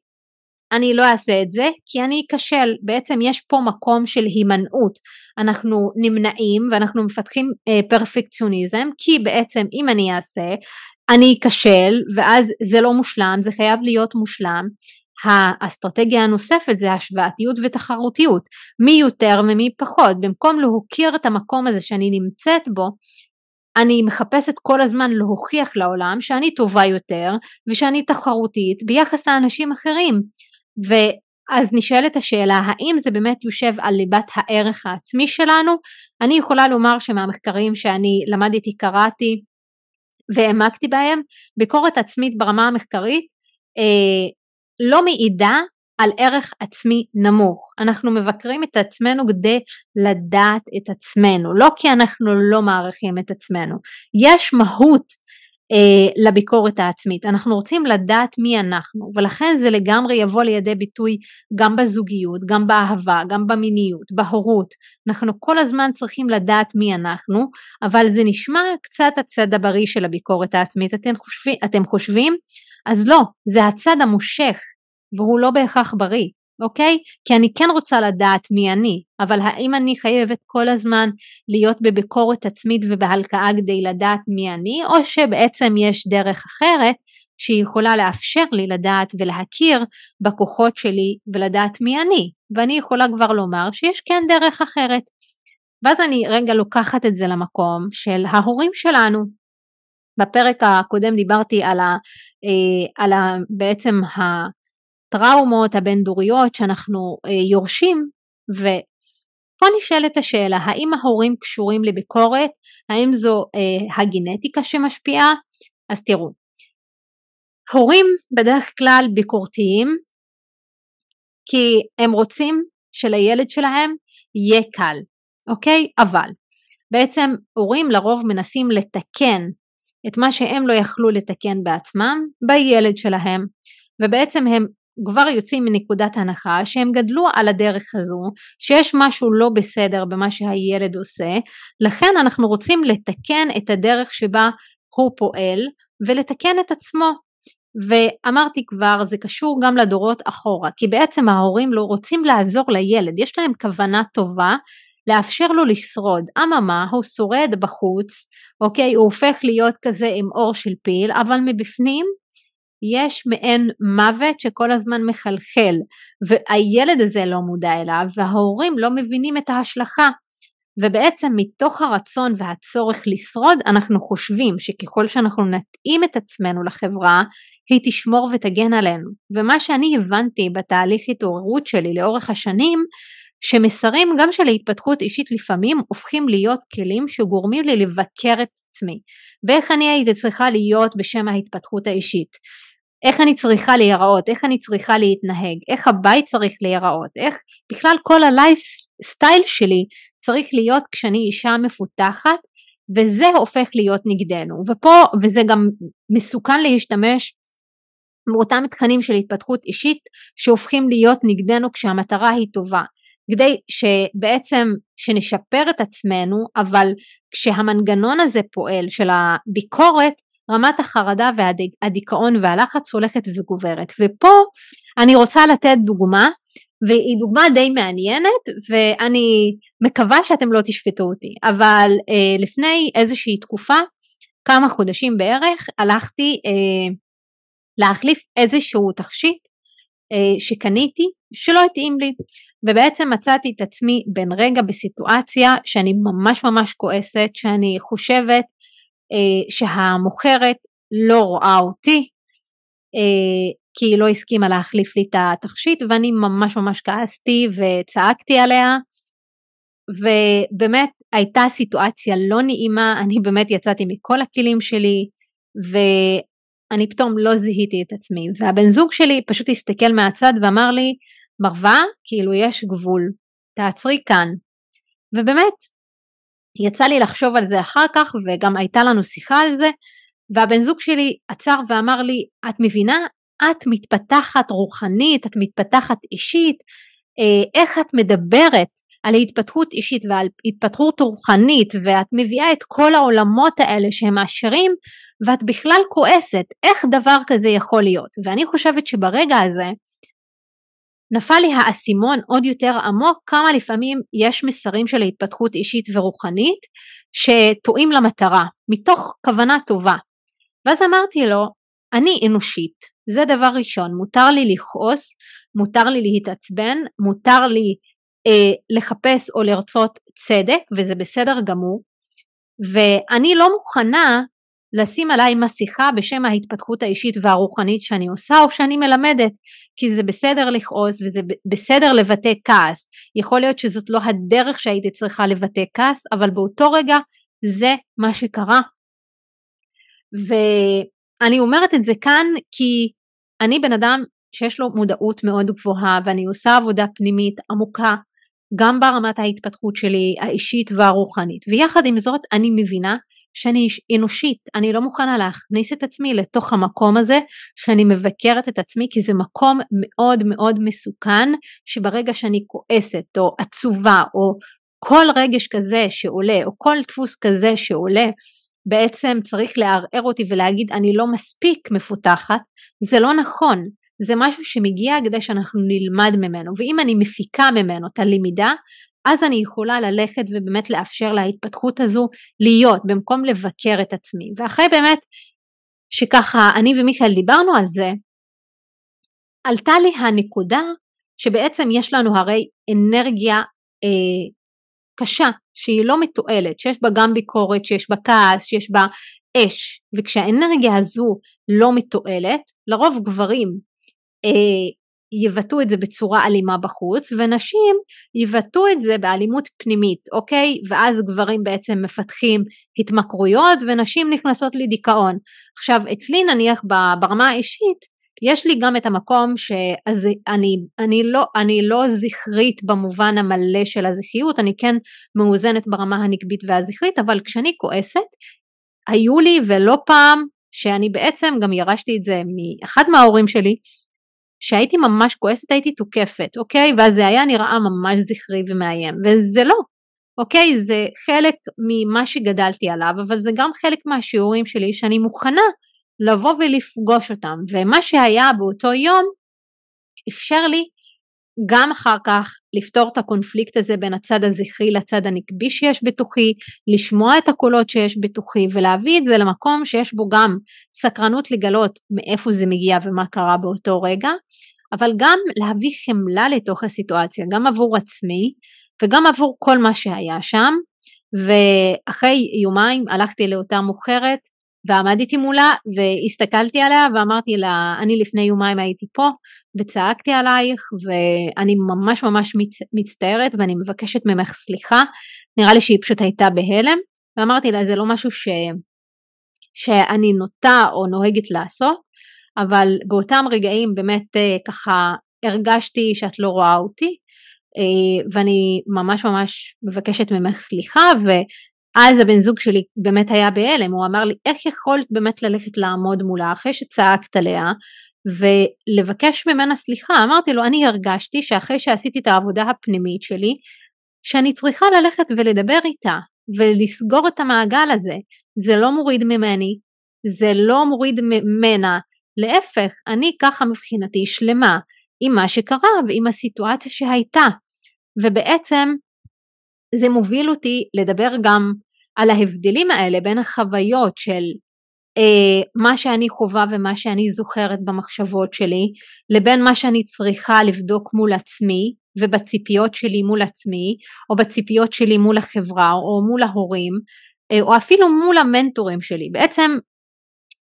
אני לא אעשה את זה כי אני אכשל, בעצם יש פה מקום של הימנעות, אנחנו נמנעים ואנחנו מפתחים אה, פרפקציוניזם כי בעצם אם אני אעשה אני אכשל ואז זה לא מושלם, זה חייב להיות מושלם האסטרטגיה הנוספת זה השוואתיות ותחרותיות, מי יותר ומי פחות, במקום להוקיר את המקום הזה שאני נמצאת בו, אני מחפשת כל הזמן להוכיח לעולם שאני טובה יותר ושאני תחרותית ביחס לאנשים אחרים. ואז נשאלת השאלה האם זה באמת יושב על ליבת הערך העצמי שלנו? אני יכולה לומר שמהמחקרים שאני למדתי, קראתי והעמקתי בהם, ביקורת עצמית ברמה המחקרית אה, לא מעידה על ערך עצמי נמוך. אנחנו מבקרים את עצמנו כדי לדעת את עצמנו, לא כי אנחנו לא מעריכים את עצמנו. יש מהות אה, לביקורת העצמית, אנחנו רוצים לדעת מי אנחנו ולכן זה לגמרי יבוא לידי ביטוי גם בזוגיות, גם באהבה, גם במיניות, בהורות, אנחנו כל הזמן צריכים לדעת מי אנחנו, אבל זה נשמע קצת הצד הבריא של הביקורת העצמית, אתם חושבים, אתם חושבים? אז לא, זה הצד המושך והוא לא בהכרח בריא, אוקיי? כי אני כן רוצה לדעת מי אני, אבל האם אני חייבת כל הזמן להיות בביקורת עצמית ובהלקאה כדי לדעת מי אני, או שבעצם יש דרך אחרת שהיא יכולה לאפשר לי לדעת ולהכיר בכוחות שלי ולדעת מי אני, ואני יכולה כבר לומר שיש כן דרך אחרת. ואז אני רגע לוקחת את זה למקום של ההורים שלנו. בפרק הקודם דיברתי על, על ה, בעצם הטראומות הבין-דוריות שאנחנו אה, יורשים, ופה נשאלת השאלה, האם ההורים קשורים לביקורת? האם זו אה, הגנטיקה שמשפיעה? אז תראו, הורים בדרך כלל ביקורתיים כי הם רוצים שלילד שלהם יהיה קל, אוקיי? אבל בעצם הורים לרוב מנסים לתקן את מה שהם לא יכלו לתקן בעצמם בילד שלהם. ובעצם הם כבר יוצאים מנקודת הנחה שהם גדלו על הדרך הזו, שיש משהו לא בסדר במה שהילד עושה, לכן אנחנו רוצים לתקן את הדרך שבה הוא פועל ולתקן את עצמו. ואמרתי כבר, זה קשור גם לדורות אחורה, כי בעצם ההורים לא רוצים לעזור לילד, יש להם כוונה טובה לאפשר לו לשרוד. אממה, הוא שורד בחוץ, אוקיי, הוא הופך להיות כזה עם אור של פיל, אבל מבפנים יש מעין מוות שכל הזמן מחלחל, והילד הזה לא מודע אליו, וההורים לא מבינים את ההשלכה. ובעצם מתוך הרצון והצורך לשרוד אנחנו חושבים שככל שאנחנו נתאים את עצמנו לחברה היא תשמור ותגן עלינו ומה שאני הבנתי בתהליך התעוררות שלי לאורך השנים שמסרים גם של ההתפתחות אישית לפעמים הופכים להיות כלים שגורמים לי לבקר את עצמי. ואיך אני הייתי צריכה להיות בשם ההתפתחות האישית? איך אני צריכה להיראות, איך אני צריכה להתנהג, איך הבית צריך להיראות, איך בכלל כל הלייף סטייל שלי צריך להיות כשאני אישה מפותחת? וזה הופך להיות נגדנו. ופה וזה גם מסוכן להשתמש באותם תכנים של התפתחות אישית שהופכים להיות נגדנו כשהמטרה היא טובה כדי שבעצם שנשפר את עצמנו אבל כשהמנגנון הזה פועל של הביקורת רמת החרדה והדיכאון והלחץ הולכת וגוברת. ופה אני רוצה לתת דוגמה והיא דוגמה די מעניינת ואני מקווה שאתם לא תשפטו אותי אבל אה, לפני איזושהי תקופה כמה חודשים בערך הלכתי אה, להחליף איזשהו תכשיט אה, שקניתי שלא התאים לי ובעצם מצאתי את עצמי בין רגע בסיטואציה שאני ממש ממש כועסת שאני חושבת אה, שהמוכרת לא רואה אותי אה, כי היא לא הסכימה להחליף לי את התכשיט ואני ממש ממש כעסתי וצעקתי עליה. ובאמת הייתה סיטואציה לא נעימה, אני באמת יצאתי מכל הכלים שלי ואני פתאום לא זיהיתי את עצמי. והבן זוג שלי פשוט הסתכל מהצד ואמר לי מרווה כאילו יש גבול. תעצרי כאן. ובאמת יצא לי לחשוב על זה אחר כך וגם הייתה לנו שיחה על זה והבן זוג שלי עצר ואמר לי את מבינה? את מתפתחת רוחנית את מתפתחת אישית. אה, איך את מדברת על התפתחות אישית ועל התפתחות רוחנית ואת מביאה את כל העולמות האלה שהם מעשרים ואת בכלל כועסת. איך דבר כזה יכול להיות? ואני חושבת שברגע הזה נפל לי האסימון עוד יותר עמוק כמה לפעמים יש מסרים של ההתפתחות אישית ורוחנית שטועים למטרה מתוך כוונה טובה. ואז אמרתי לו אני אנושית זה דבר ראשון מותר לי לכעוס מותר לי להתעצבן מותר לי אה, לחפש או לרצות צדק וזה בסדר גמור ואני לא מוכנה לשים עליי מסכה בשם ההתפתחות האישית והרוחנית שאני עושה או שאני מלמדת כי זה בסדר לכעוס וזה בסדר לבטא כעס. יכול להיות שזאת לא הדרך שהייתי צריכה לבטא כעס אבל באותו רגע זה מה שקרה. ואני אומרת את זה כאן כי אני בן אדם שיש לו מודעות מאוד גבוהה ואני עושה עבודה פנימית עמוקה גם ברמת ההתפתחות שלי האישית והרוחנית. ויחד עם זאת אני מבינה שאני אנושית, אני לא מוכנה להכניס את עצמי לתוך המקום הזה שאני מבקרת את עצמי כי זה מקום מאוד מאוד מסוכן שברגע שאני כועסת או עצובה או כל רגש כזה שעולה או כל דפוס כזה שעולה בעצם צריך לערער אותי ולהגיד אני לא מספיק מפותחת, זה לא נכון, זה משהו שמגיע כדי שאנחנו נלמד ממנו. ואם אני מפיקה ממנו את הלמידה אז אני יכולה ללכת ובאמת לאפשר להתפתחות הזו להיות במקום לבקר את עצמי. ואחרי באמת שככה אני ומיכאל דיברנו על זה עלתה לי הנקודה שבעצם יש לנו הרי אנרגיה אה, קשה שהיא לא מתועלת שיש בה גם ביקורת שיש בה כעס שיש בה אש. וכשהאנרגיה הזו לא מתועלת לרוב גברים אה, יבטאו את זה בצורה אלימה בחוץ ונשים יבטאו את זה באלימות פנימית אוקיי? ואז גברים בעצם מפתחים התמכרויות ונשים נכנסות לדיכאון. עכשיו אצלי נניח ברמה האישית יש לי גם את המקום שאני אני לא, אני לא זכרית במובן המלא של הזכריות אני כן מאוזנת ברמה הנקבית והזכרית אבל כשאני כועסת היו לי ולא פעם שאני בעצם גם ירשתי את זה מאחד מההורים שלי שהייתי ממש כועסת הייתי תוקפת, אוקיי? ואז זה היה נראה ממש זכרי ומאיים, וזה לא, אוקיי? זה חלק ממה שגדלתי עליו, אבל זה גם חלק מהשיעורים שלי שאני מוכנה לבוא ולפגוש אותם, ומה שהיה באותו יום אפשר לי גם אחר כך לפתור את הקונפליקט הזה בין הצד הזכרי לצד הנקבי שיש בתוכי, לשמוע את הקולות שיש בתוכי ולהביא את זה למקום שיש בו גם סקרנות לגלות מאיפה זה מגיע ומה קרה באותו רגע, אבל גם להביא חמלה לתוך הסיטואציה, גם עבור עצמי וגם עבור כל מה שהיה שם. ואחרי יומיים הלכתי לאותה מוכרת ועמדתי מולה והסתכלתי עליה ואמרתי לה אני לפני יומיים הייתי פה וצעקתי עלייך ואני ממש ממש מצטערת ואני מבקשת ממך סליחה. נראה לי שהיא פשוט הייתה בהלם ואמרתי לה זה לא משהו ש... שאני נוטה או נוהגת לעשות אבל באותם רגעים באמת אה, ככה הרגשתי שאת לא רואה אותי אה, ואני ממש ממש מבקשת ממך סליחה אז הבן זוג שלי באמת היה בהלם, הוא אמר לי איך יכולת באמת ללכת לעמוד מולה אחרי שצעקת עליה ולבקש ממנה סליחה, אמרתי לו אני הרגשתי שאחרי שעשיתי את העבודה הפנימית שלי שאני צריכה ללכת ולדבר איתה ולסגור את המעגל הזה, זה לא מוריד ממני, זה לא מוריד ממנה, להפך אני ככה מבחינתי שלמה עם מה שקרה ועם הסיטואציה שהייתה. ובעצם זה מוביל אותי לדבר גם על ההבדלים האלה בין החוויות של אה, מה שאני חווה ומה שאני זוכרת במחשבות שלי לבין מה שאני צריכה לבדוק מול עצמי ובציפיות שלי מול עצמי או בציפיות שלי מול החברה או מול ההורים אה, או אפילו מול המנטורים שלי. בעצם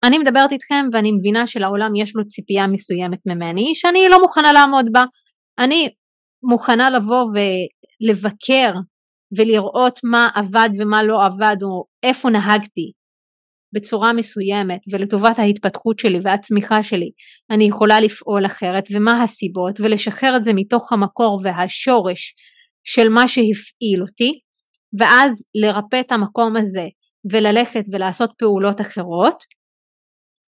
אני מדברת איתכם ואני מבינה שלעולם יש לו ציפייה מסוימת ממני שאני לא מוכנה לעמוד בה. אני מוכנה לבוא ולבקר ולראות מה עבד ומה לא עבד או איפה נהגתי בצורה מסוימת ולטובת ההתפתחות שלי והצמיחה שלי אני יכולה לפעול אחרת ומה הסיבות ולשחרר את זה מתוך המקור והשורש של מה שהפעיל אותי ואז לרפא את המקום הזה וללכת ולעשות פעולות אחרות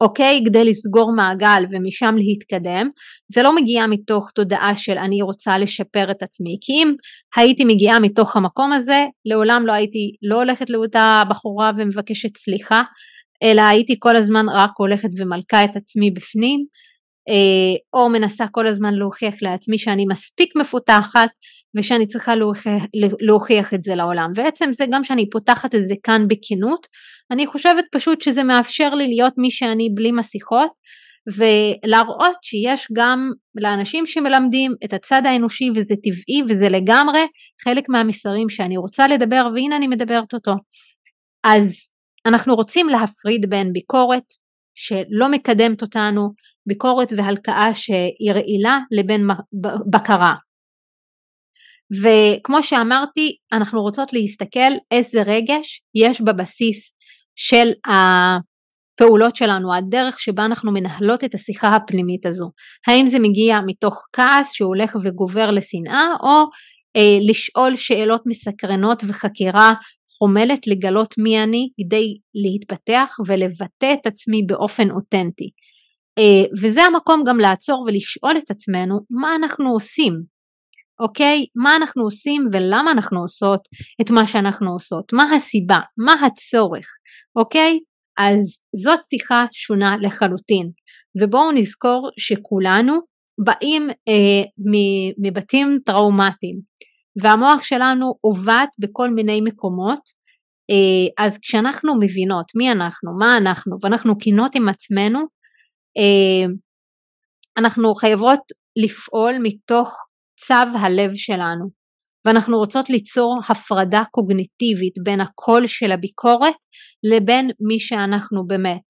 אוקיי? כדי לסגור מעגל ומשם להתקדם, זה לא מגיע מתוך תודעה של אני רוצה לשפר את עצמי, כי אם הייתי מגיעה מתוך המקום הזה, לעולם לא הייתי לא הולכת לאותה בחורה ומבקשת סליחה, אלא הייתי כל הזמן רק הולכת ומלכה את עצמי בפנים, אה, או מנסה כל הזמן להוכיח לעצמי שאני מספיק מפותחת ושאני צריכה להוכיח, להוכיח את זה לעולם. ועצם זה גם שאני פותחת את זה כאן בכנות, אני חושבת פשוט שזה מאפשר לי להיות מי שאני בלי מסכות ולהראות שיש גם לאנשים שמלמדים את הצד האנושי וזה טבעי וזה לגמרי חלק מהמסרים שאני רוצה לדבר והנה אני מדברת אותו. אז אנחנו רוצים להפריד בין ביקורת שלא מקדמת אותנו, ביקורת והלקאה שהיא רעילה לבין בקרה. וכמו שאמרתי אנחנו רוצות להסתכל איזה רגש יש בבסיס של הפעולות שלנו, הדרך שבה אנחנו מנהלות את השיחה הפנימית הזו. האם זה מגיע מתוך כעס שהולך וגובר לשנאה או אה, לשאול שאלות מסקרנות וחקירה חומלת לגלות מי אני כדי להתפתח ולבטא את עצמי באופן אותנטי. אה, וזה המקום גם לעצור ולשאול את עצמנו מה אנחנו עושים, אוקיי? מה אנחנו עושים ולמה אנחנו עושות את מה שאנחנו עושות, מה הסיבה, מה הצורך, אוקיי? אז זאת שיחה שונה לחלוטין, ובואו נזכור שכולנו באים אה, מבתים טראומטיים, והמוח שלנו עובד בכל מיני מקומות, אה, אז כשאנחנו מבינות מי אנחנו, מה אנחנו, ואנחנו כנות עם עצמנו, אה, אנחנו חייבות לפעול מתוך צו הלב שלנו ואנחנו רוצות ליצור הפרדה קוגניטיבית בין הקול של הביקורת לבין מי שאנחנו באמת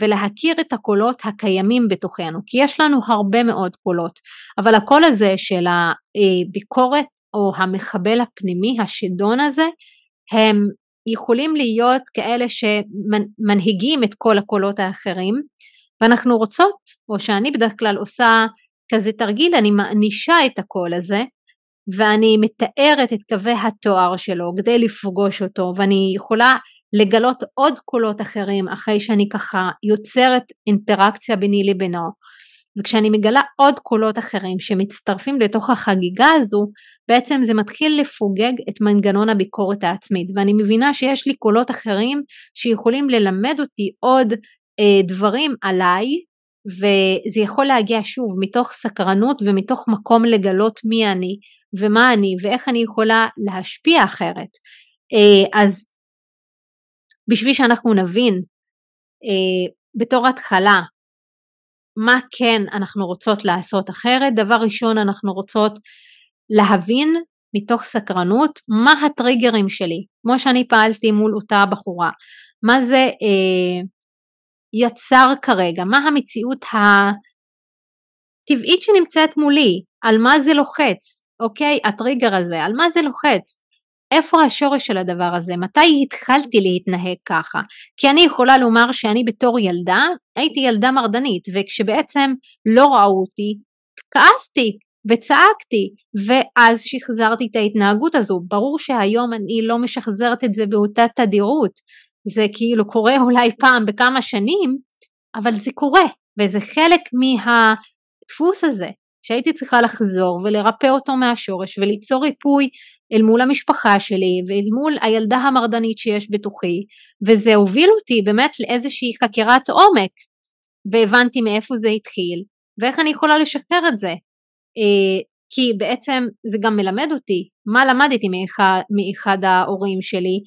ולהכיר את הקולות הקיימים בתוכנו כי יש לנו הרבה מאוד קולות אבל הקול הזה של הביקורת או המחבל הפנימי השדון הזה הם יכולים להיות כאלה שמנהיגים את כל הקולות האחרים ואנחנו רוצות או שאני בדרך כלל עושה כזה תרגיל אני מענישה את הקול הזה ואני מתארת את קווי התואר שלו כדי לפגוש אותו ואני יכולה לגלות עוד קולות אחרים אחרי שאני ככה יוצרת אינטראקציה ביני לבינו. וכשאני מגלה עוד קולות אחרים שמצטרפים לתוך החגיגה הזו, בעצם זה מתחיל לפוגג את מנגנון הביקורת העצמית, ואני מבינה שיש לי קולות אחרים שיכולים ללמד אותי עוד אה, דברים עליי, וזה יכול להגיע שוב מתוך סקרנות ומתוך מקום לגלות מי אני ומה אני ואיך אני יכולה להשפיע אחרת. אה, אז בשביל שאנחנו נבין אה, בתור התחלה מה כן אנחנו רוצות לעשות אחרת, דבר ראשון אנחנו רוצות להבין מתוך סקרנות מה הטריגרים שלי, כמו שאני פעלתי מול אותה בחורה, מה זה אה, יצר כרגע, מה המציאות הטבעית שנמצאת מולי, על מה זה לוחץ, אוקיי? הטריגר הזה, על מה זה לוחץ? איפה השורש של הדבר הזה? מתי התחלתי להתנהג ככה? כי אני יכולה לומר שאני בתור ילדה הייתי ילדה מרדנית וכשבעצם לא ראו אותי כעסתי וצעקתי ואז שחזרתי את ההתנהגות הזו. ברור שהיום אני לא משחזרת את זה באותה תדירות, זה כאילו קורה אולי פעם בכמה שנים, אבל זה קורה וזה חלק מהדפוס הזה שהייתי צריכה לחזור ולרפא אותו מהשורש וליצור ריפוי אל מול המשפחה שלי ואל מול הילדה המרדנית שיש בתוכי וזה הוביל אותי באמת לאיזושהי חקירת עומק והבנתי מאיפה זה התחיל ואיך אני יכולה לשחרר את זה. אה, כי בעצם זה גם מלמד אותי מה למדתי מאחד, מאחד ההורים שלי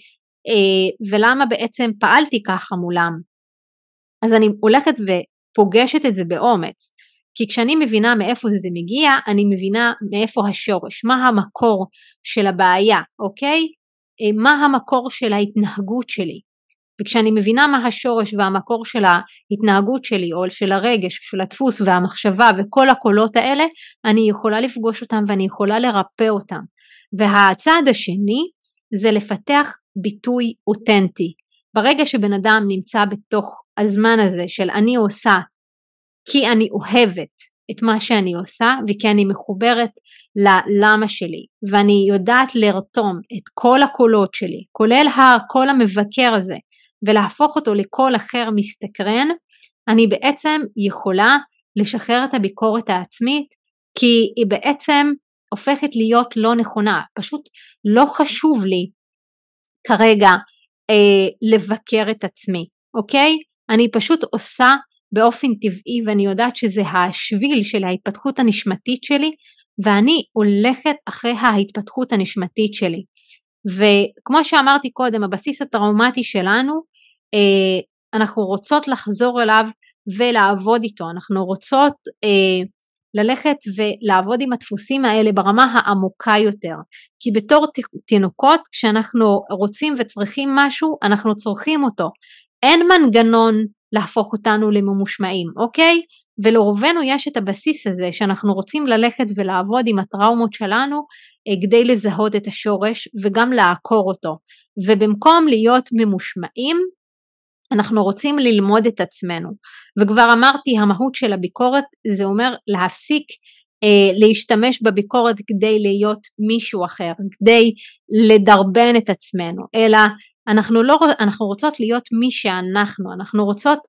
ולמה בעצם פעלתי ככה מולם אז אני הולכת ופוגשת את זה באומץ כי כשאני מבינה מאיפה זה מגיע, אני מבינה מאיפה השורש, מה המקור של הבעיה, אוקיי? אה, מה המקור של ההתנהגות שלי. וכשאני מבינה מה השורש והמקור של ההתנהגות שלי או של הרגש, של הדפוס והמחשבה וכל הקולות האלה, אני יכולה לפגוש אותם ואני יכולה לרפא אותם. והצעד השני זה לפתח ביטוי אותנטי. ברגע שבן אדם נמצא בתוך הזמן הזה של אני עושה כי אני אוהבת את מה שאני עושה וכי אני מחוברת ללמה שלי ואני יודעת לרתום את כל הקולות שלי כולל הקול המבקר הזה ולהפוך אותו לקול אחר מסתקרן אני בעצם יכולה לשחרר את הביקורת העצמית כי היא בעצם הופכת להיות לא נכונה פשוט לא חשוב לי כרגע אה, לבקר את עצמי אוקיי אני פשוט עושה באופן טבעי ואני יודעת שזה השביל של ההתפתחות הנשמתית שלי ואני הולכת אחרי ההתפתחות הנשמתית שלי. וכמו שאמרתי קודם, הבסיס הטראומטי שלנו, אה, אנחנו רוצות לחזור אליו ולעבוד איתו, אנחנו רוצות אה, ללכת ולעבוד עם הדפוסים האלה ברמה העמוקה יותר. כי בתור תינוקות, כשאנחנו רוצים וצריכים משהו, אנחנו צורכים אותו. אין מנגנון להפוך אותנו לממושמעים, אוקיי? ולרובנו יש את הבסיס הזה שאנחנו רוצים ללכת ולעבוד עם הטראומות שלנו אה, כדי לזהות את השורש וגם לעקור אותו. ובמקום להיות ממושמעים, אנחנו רוצים ללמוד את עצמנו. וכבר אמרתי, המהות של הביקורת זה אומר להפסיק אה, להשתמש בביקורת כדי להיות מישהו אחר, כדי לדרבן את עצמנו, אלא אנחנו, לא, אנחנו רוצות להיות מי שאנחנו, אנחנו רוצות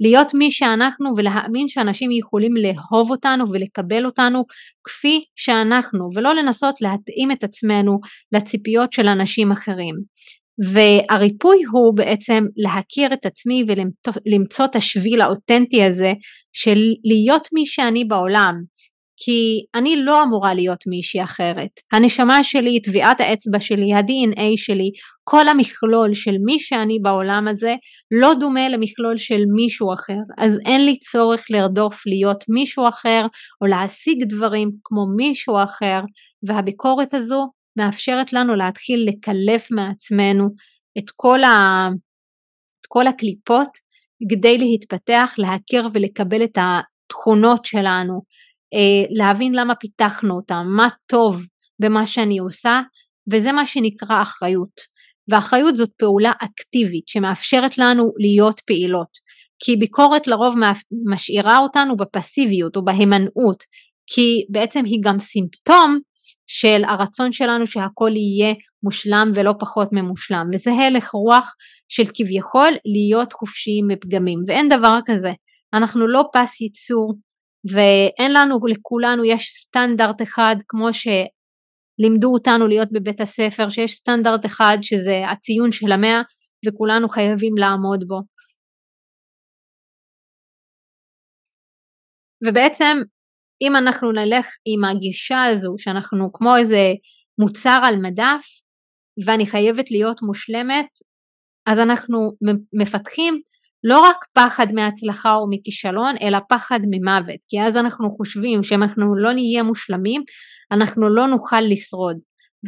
להיות מי שאנחנו ולהאמין שאנשים יכולים לאהוב אותנו ולקבל אותנו כפי שאנחנו ולא לנסות להתאים את עצמנו לציפיות של אנשים אחרים. והריפוי הוא בעצם להכיר את עצמי ולמצוא את השביל האותנטי הזה של להיות מי שאני בעולם, כי אני לא אמורה להיות מישהי אחרת. הנשמה שלי, טביעת האצבע שלי, ה-DNA שלי, כל המכלול של מי שאני בעולם הזה לא דומה למכלול של מישהו אחר. אז אין לי צורך לרדוף להיות מישהו אחר או להשיג דברים כמו מישהו אחר והביקורת הזו מאפשרת לנו להתחיל לקלף מעצמנו את כל, ה... את כל הקליפות כדי להתפתח, להכיר ולקבל את התכונות שלנו, אה, להבין למה פיתחנו אותם, מה טוב במה שאני עושה, וזה מה שנקרא אחריות. ואחריות זאת פעולה אקטיבית שמאפשרת לנו להיות פעילות. כי ביקורת לרוב משאירה אותנו בפסיביות או בהימנעות, כי בעצם היא גם סימפטום של הרצון שלנו שהכל יהיה מושלם ולא פחות ממושלם, וזה הלך רוח של כביכול להיות חופשיים מפגמים, ואין דבר כזה. אנחנו לא פס ייצור ואין לנו, לכולנו יש סטנדרט אחד כמו שלימדו אותנו להיות בבית הספר, שיש סטנדרט אחד שזה הציון של המאה וכולנו חייבים לעמוד בו. ובעצם אם אנחנו נלך עם הגישה הזו שאנחנו כמו איזה מוצר על מדף ואני חייבת להיות מושלמת, אז אנחנו מפתחים לא רק פחד מהצלחה או מכישלון, אלא פחד ממוות, כי אז אנחנו חושבים שאם אנחנו לא נהיה מושלמים, אנחנו לא נוכל לשרוד.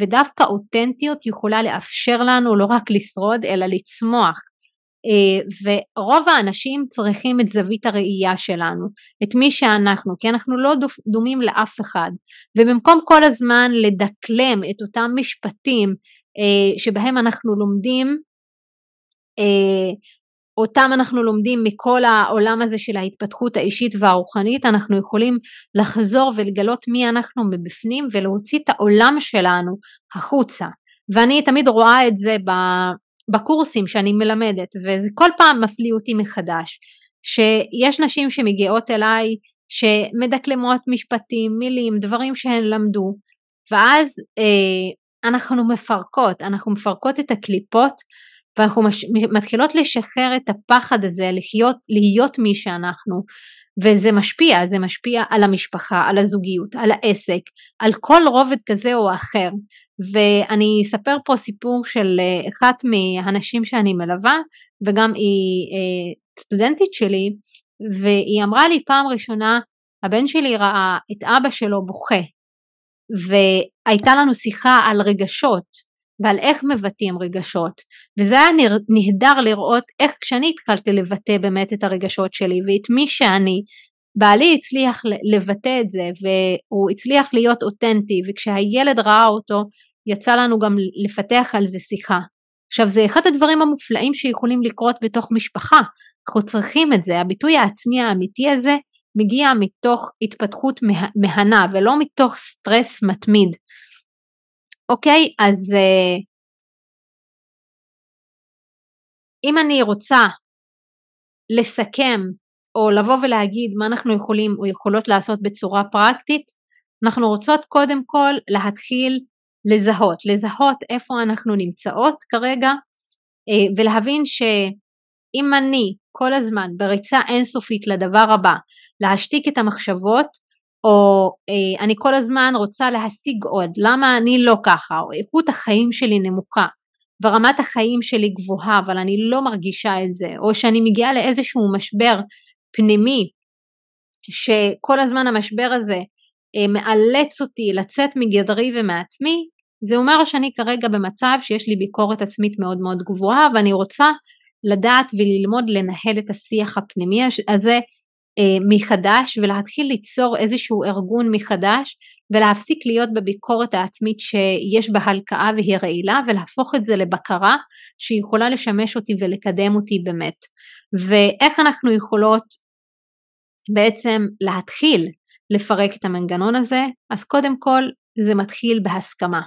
ודווקא אותנטיות יכולה לאפשר לנו לא רק לשרוד, אלא לצמוח. ורוב האנשים צריכים את זווית הראייה שלנו, את מי שאנחנו, כי אנחנו לא דומים לאף אחד. ובמקום כל הזמן לדקלם את אותם משפטים אה, שבהם אנחנו לומדים אה, אותם אנחנו לומדים מכל העולם הזה של ההתפתחות האישית והרוחנית, אנחנו יכולים לחזור ולגלות מי אנחנו מבפנים ולהוציא את העולם שלנו החוצה. ואני תמיד רואה את זה בקורסים שאני מלמדת, וזה כל פעם מפליא אותי מחדש, שיש נשים שמגיעות אליי שמדקלמות משפטים, מילים, דברים שהן למדו, ואז אה, אנחנו מפרקות, אנחנו מפרקות את הקליפות ואנחנו מש, מתחילות לשחרר את הפחד הזה לחיות, להיות מי שאנחנו וזה משפיע, זה משפיע על המשפחה, על הזוגיות, על העסק, על כל רובד כזה או אחר ואני אספר פה סיפור של אה, אחת מהנשים שאני מלווה וגם היא אה, סטודנטית שלי והיא אמרה לי פעם ראשונה הבן שלי ראה את אבא שלו בוכה והייתה לנו שיחה על רגשות ועל איך מבטאים רגשות וזה היה נהדר לראות איך כשאני התחלתי לבטא באמת את הרגשות שלי ואת מי שאני בעלי הצליח לבטא את זה והוא הצליח להיות אותנטי וכשהילד ראה אותו יצא לנו גם לפתח על זה שיחה. עכשיו זה אחד הדברים המופלאים שיכולים לקרות בתוך משפחה, אנחנו צריכים את זה, הביטוי העצמי האמיתי הזה מגיע מתוך התפתחות מהנה ולא מתוך סטרס מתמיד. אוקיי, אז uh, אם אני רוצה לסכם או לבוא ולהגיד מה אנחנו יכולים או יכולות לעשות בצורה פרקטית, אנחנו רוצות קודם כל להתחיל לזהות, לזהות איפה אנחנו נמצאות כרגע uh, ולהבין שאם אני כל הזמן בריצה אינסופית לדבר הבא, להשתיק את המחשבות, או אה, אני כל הזמן רוצה להשיג עוד, למה אני לא ככה, או איכות החיים שלי נמוכה, ורמת החיים שלי גבוהה, אבל אני לא מרגישה את זה, או שאני מגיעה לאיזשהו משבר פנימי, שכל הזמן המשבר הזה אה, מאלץ אותי לצאת מגדרי ומעצמי, זה אומר שאני כרגע במצב שיש לי ביקורת עצמית מאוד מאוד גבוהה, ואני רוצה לדעת וללמוד לנהל את השיח הפנימי הזה אה, מחדש ולהתחיל ליצור איזשהו ארגון מחדש ולהפסיק להיות בביקורת העצמית שיש בה הלקאה והיא רעילה ולהפוך את זה לבקרה שיכולה לשמש אותי ולקדם אותי באמת. ואיך אנחנו יכולות בעצם להתחיל לפרק את המנגנון הזה? אז קודם כל זה מתחיל בהסכמה.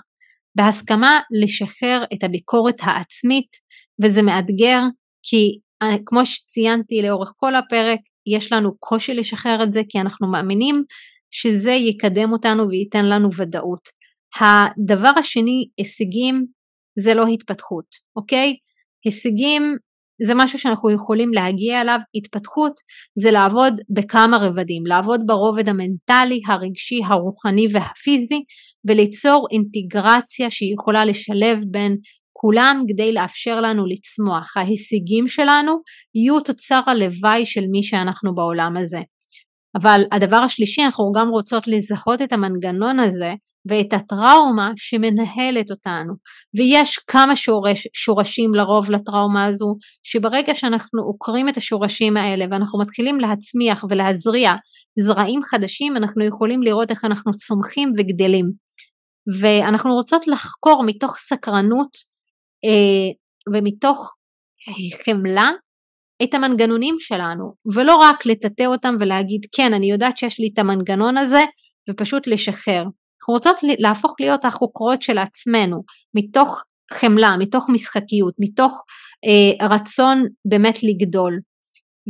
בהסכמה לשחרר את הביקורת העצמית וזה מאתגר כי אה, כמו שציינתי לאורך כל הפרק יש לנו קושי לשחרר את זה כי אנחנו מאמינים שזה יקדם אותנו וייתן לנו ודאות. הדבר השני, הישגים זה לא התפתחות, אוקיי? הישגים זה משהו שאנחנו יכולים להגיע אליו, התפתחות זה לעבוד בכמה רבדים, לעבוד ברובד המנטלי, הרגשי, הרוחני והפיזי וליצור אינטגרציה שהיא יכולה לשלב בין כולם כדי לאפשר לנו לצמוח. ההישגים שלנו יהיו תוצר הלוואי של מי שאנחנו בעולם הזה. אבל הדבר השלישי, אנחנו גם רוצות לזהות את המנגנון הזה ואת הטראומה שמנהלת אותנו. ויש כמה שורש, שורשים לרוב לטראומה הזו, שברגע שאנחנו עוקרים את השורשים האלה ואנחנו מתחילים להצמיח ולהזריע זרעים חדשים, אנחנו יכולים לראות איך אנחנו צומחים וגדלים. ואנחנו רוצות לחקור מתוך סקרנות אה, ומתוך חמלה את המנגנונים שלנו ולא רק לטאטא אותם ולהגיד כן אני יודעת שיש לי את המנגנון הזה ופשוט לשחרר. אנחנו רוצות להפוך להיות החוקרות של עצמנו מתוך חמלה, מתוך משחקיות, מתוך אה, רצון באמת לגדול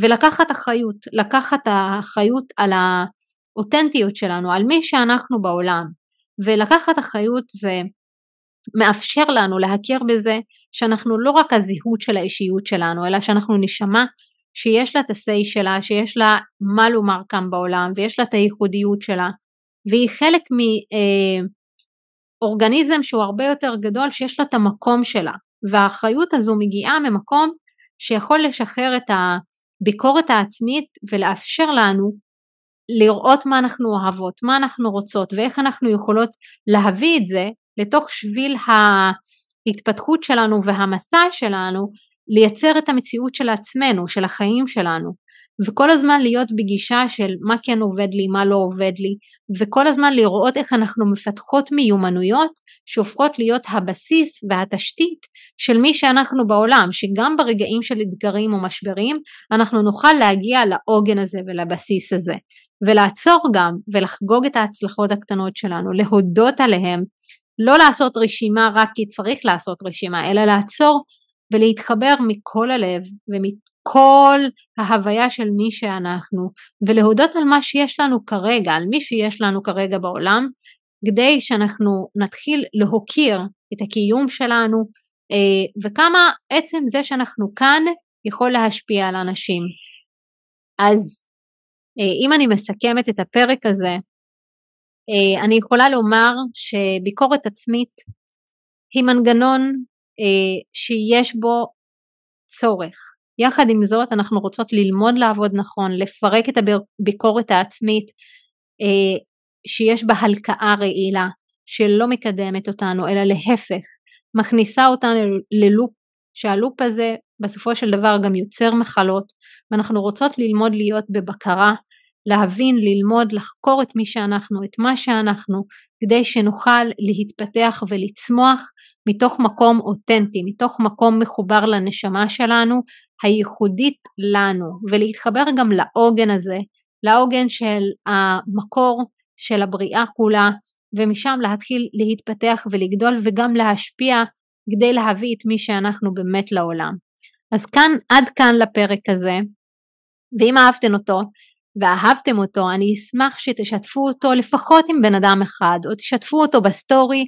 ולקחת אחריות, לקחת האחריות על, האותנטיות שלנו, על מי שאנחנו בעולם. ולקחת אחריות זה מאפשר לנו להכיר בזה שאנחנו לא רק הזהות של האישיות שלנו, אלא שאנחנו נשמה שיש לה את ה-say שלה, שיש לה מה לומר כאן בעולם, ויש לה את הייחודיות שלה, והיא חלק מאורגניזם אה, שהוא הרבה יותר גדול, שיש לה את המקום שלה, והאחריות הזו מגיעה ממקום שיכול לשחרר את הביקורת העצמית ולאפשר לנו לראות מה אנחנו אוהבות, מה אנחנו רוצות ואיך אנחנו יכולות להביא את זה לתוך שביל ההתפתחות שלנו והמסע שלנו לייצר את המציאות של עצמנו, של החיים שלנו. וכל הזמן להיות בגישה של מה כן עובד לי, מה לא עובד לי, וכל הזמן לראות איך אנחנו מפתחות מיומנויות שהופכות להיות הבסיס והתשתית של מי שאנחנו בעולם, שגם ברגעים של אתגרים או משברים אנחנו נוכל להגיע לעוגן הזה ולבסיס הזה, ולעצור גם ולחגוג את ההצלחות הקטנות שלנו, להודות עליהם, לא לעשות רשימה רק כי צריך לעשות רשימה, אלא לעצור ולהתחבר מכל הלב כל ההוויה של מי שאנחנו ולהודות על מה שיש לנו כרגע, על מי שיש לנו כרגע בעולם, כדי שאנחנו נתחיל להוקיר את הקיום שלנו אה, וכמה עצם זה שאנחנו כאן יכול להשפיע על אנשים. אז אה, אם אני מסכמת את הפרק הזה, אה, אני יכולה לומר שביקורת עצמית היא מנגנון שיש בו צורך. יחד עם זאת אנחנו רוצות ללמוד לעבוד נכון, לפרק את הביקורת העצמית אה, שיש בה הלקאה רעילה, שלא מקדמת אותנו, אלא להפך, מכניסה אותנו ללופ, שהלופ הזה בסופו של דבר גם יוצר מחלות, ואנחנו רוצות ללמוד להיות בבקרה, להבין, ללמוד, לחקור את מי שאנחנו, את מה שאנחנו, כדי שנוכל להתפתח ולצמוח מתוך מקום אותנטי, מתוך מקום מחובר לנשמה שלנו, הייחודית לנו, ולהתחבר גם לעוגן הזה, לעוגן של המקור של הבריאה כולה, ומשם להתחיל להתפתח ולגדול וגם להשפיע כדי להביא את מי שאנחנו באמת לעולם. אז כאן, עד כאן לפרק הזה, ואם אהבתם אותו ואהבתם אותו, אני אשמח שתשתפו אותו לפחות עם בן אדם אחד, או תשתפו אותו בסטורי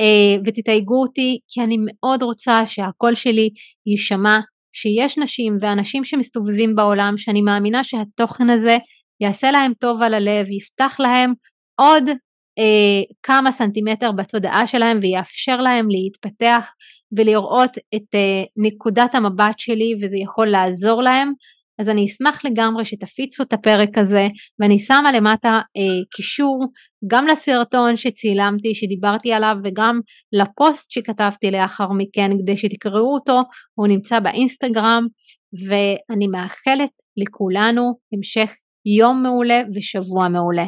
אה, ותתייגו אותי, כי אני מאוד רוצה שהקול שלי יישמע, שיש נשים ואנשים שמסתובבים בעולם, שאני מאמינה שהתוכן הזה יעשה להם טוב על הלב, יפתח להם עוד אה, כמה סנטימטר בתודעה שלהם ויאפשר להם להתפתח ולראות את אה, נקודת המבט שלי וזה יכול לעזור להם אז אני אשמח לגמרי שתפיצו את הפרק הזה ואני שמה למטה אה, קישור גם לסרטון שצילמתי שדיברתי עליו וגם לפוסט שכתבתי לאחר מכן כדי שתקראו אותו הוא נמצא באינסטגרם ואני מאחלת לכולנו המשך יום מעולה ושבוע מעולה.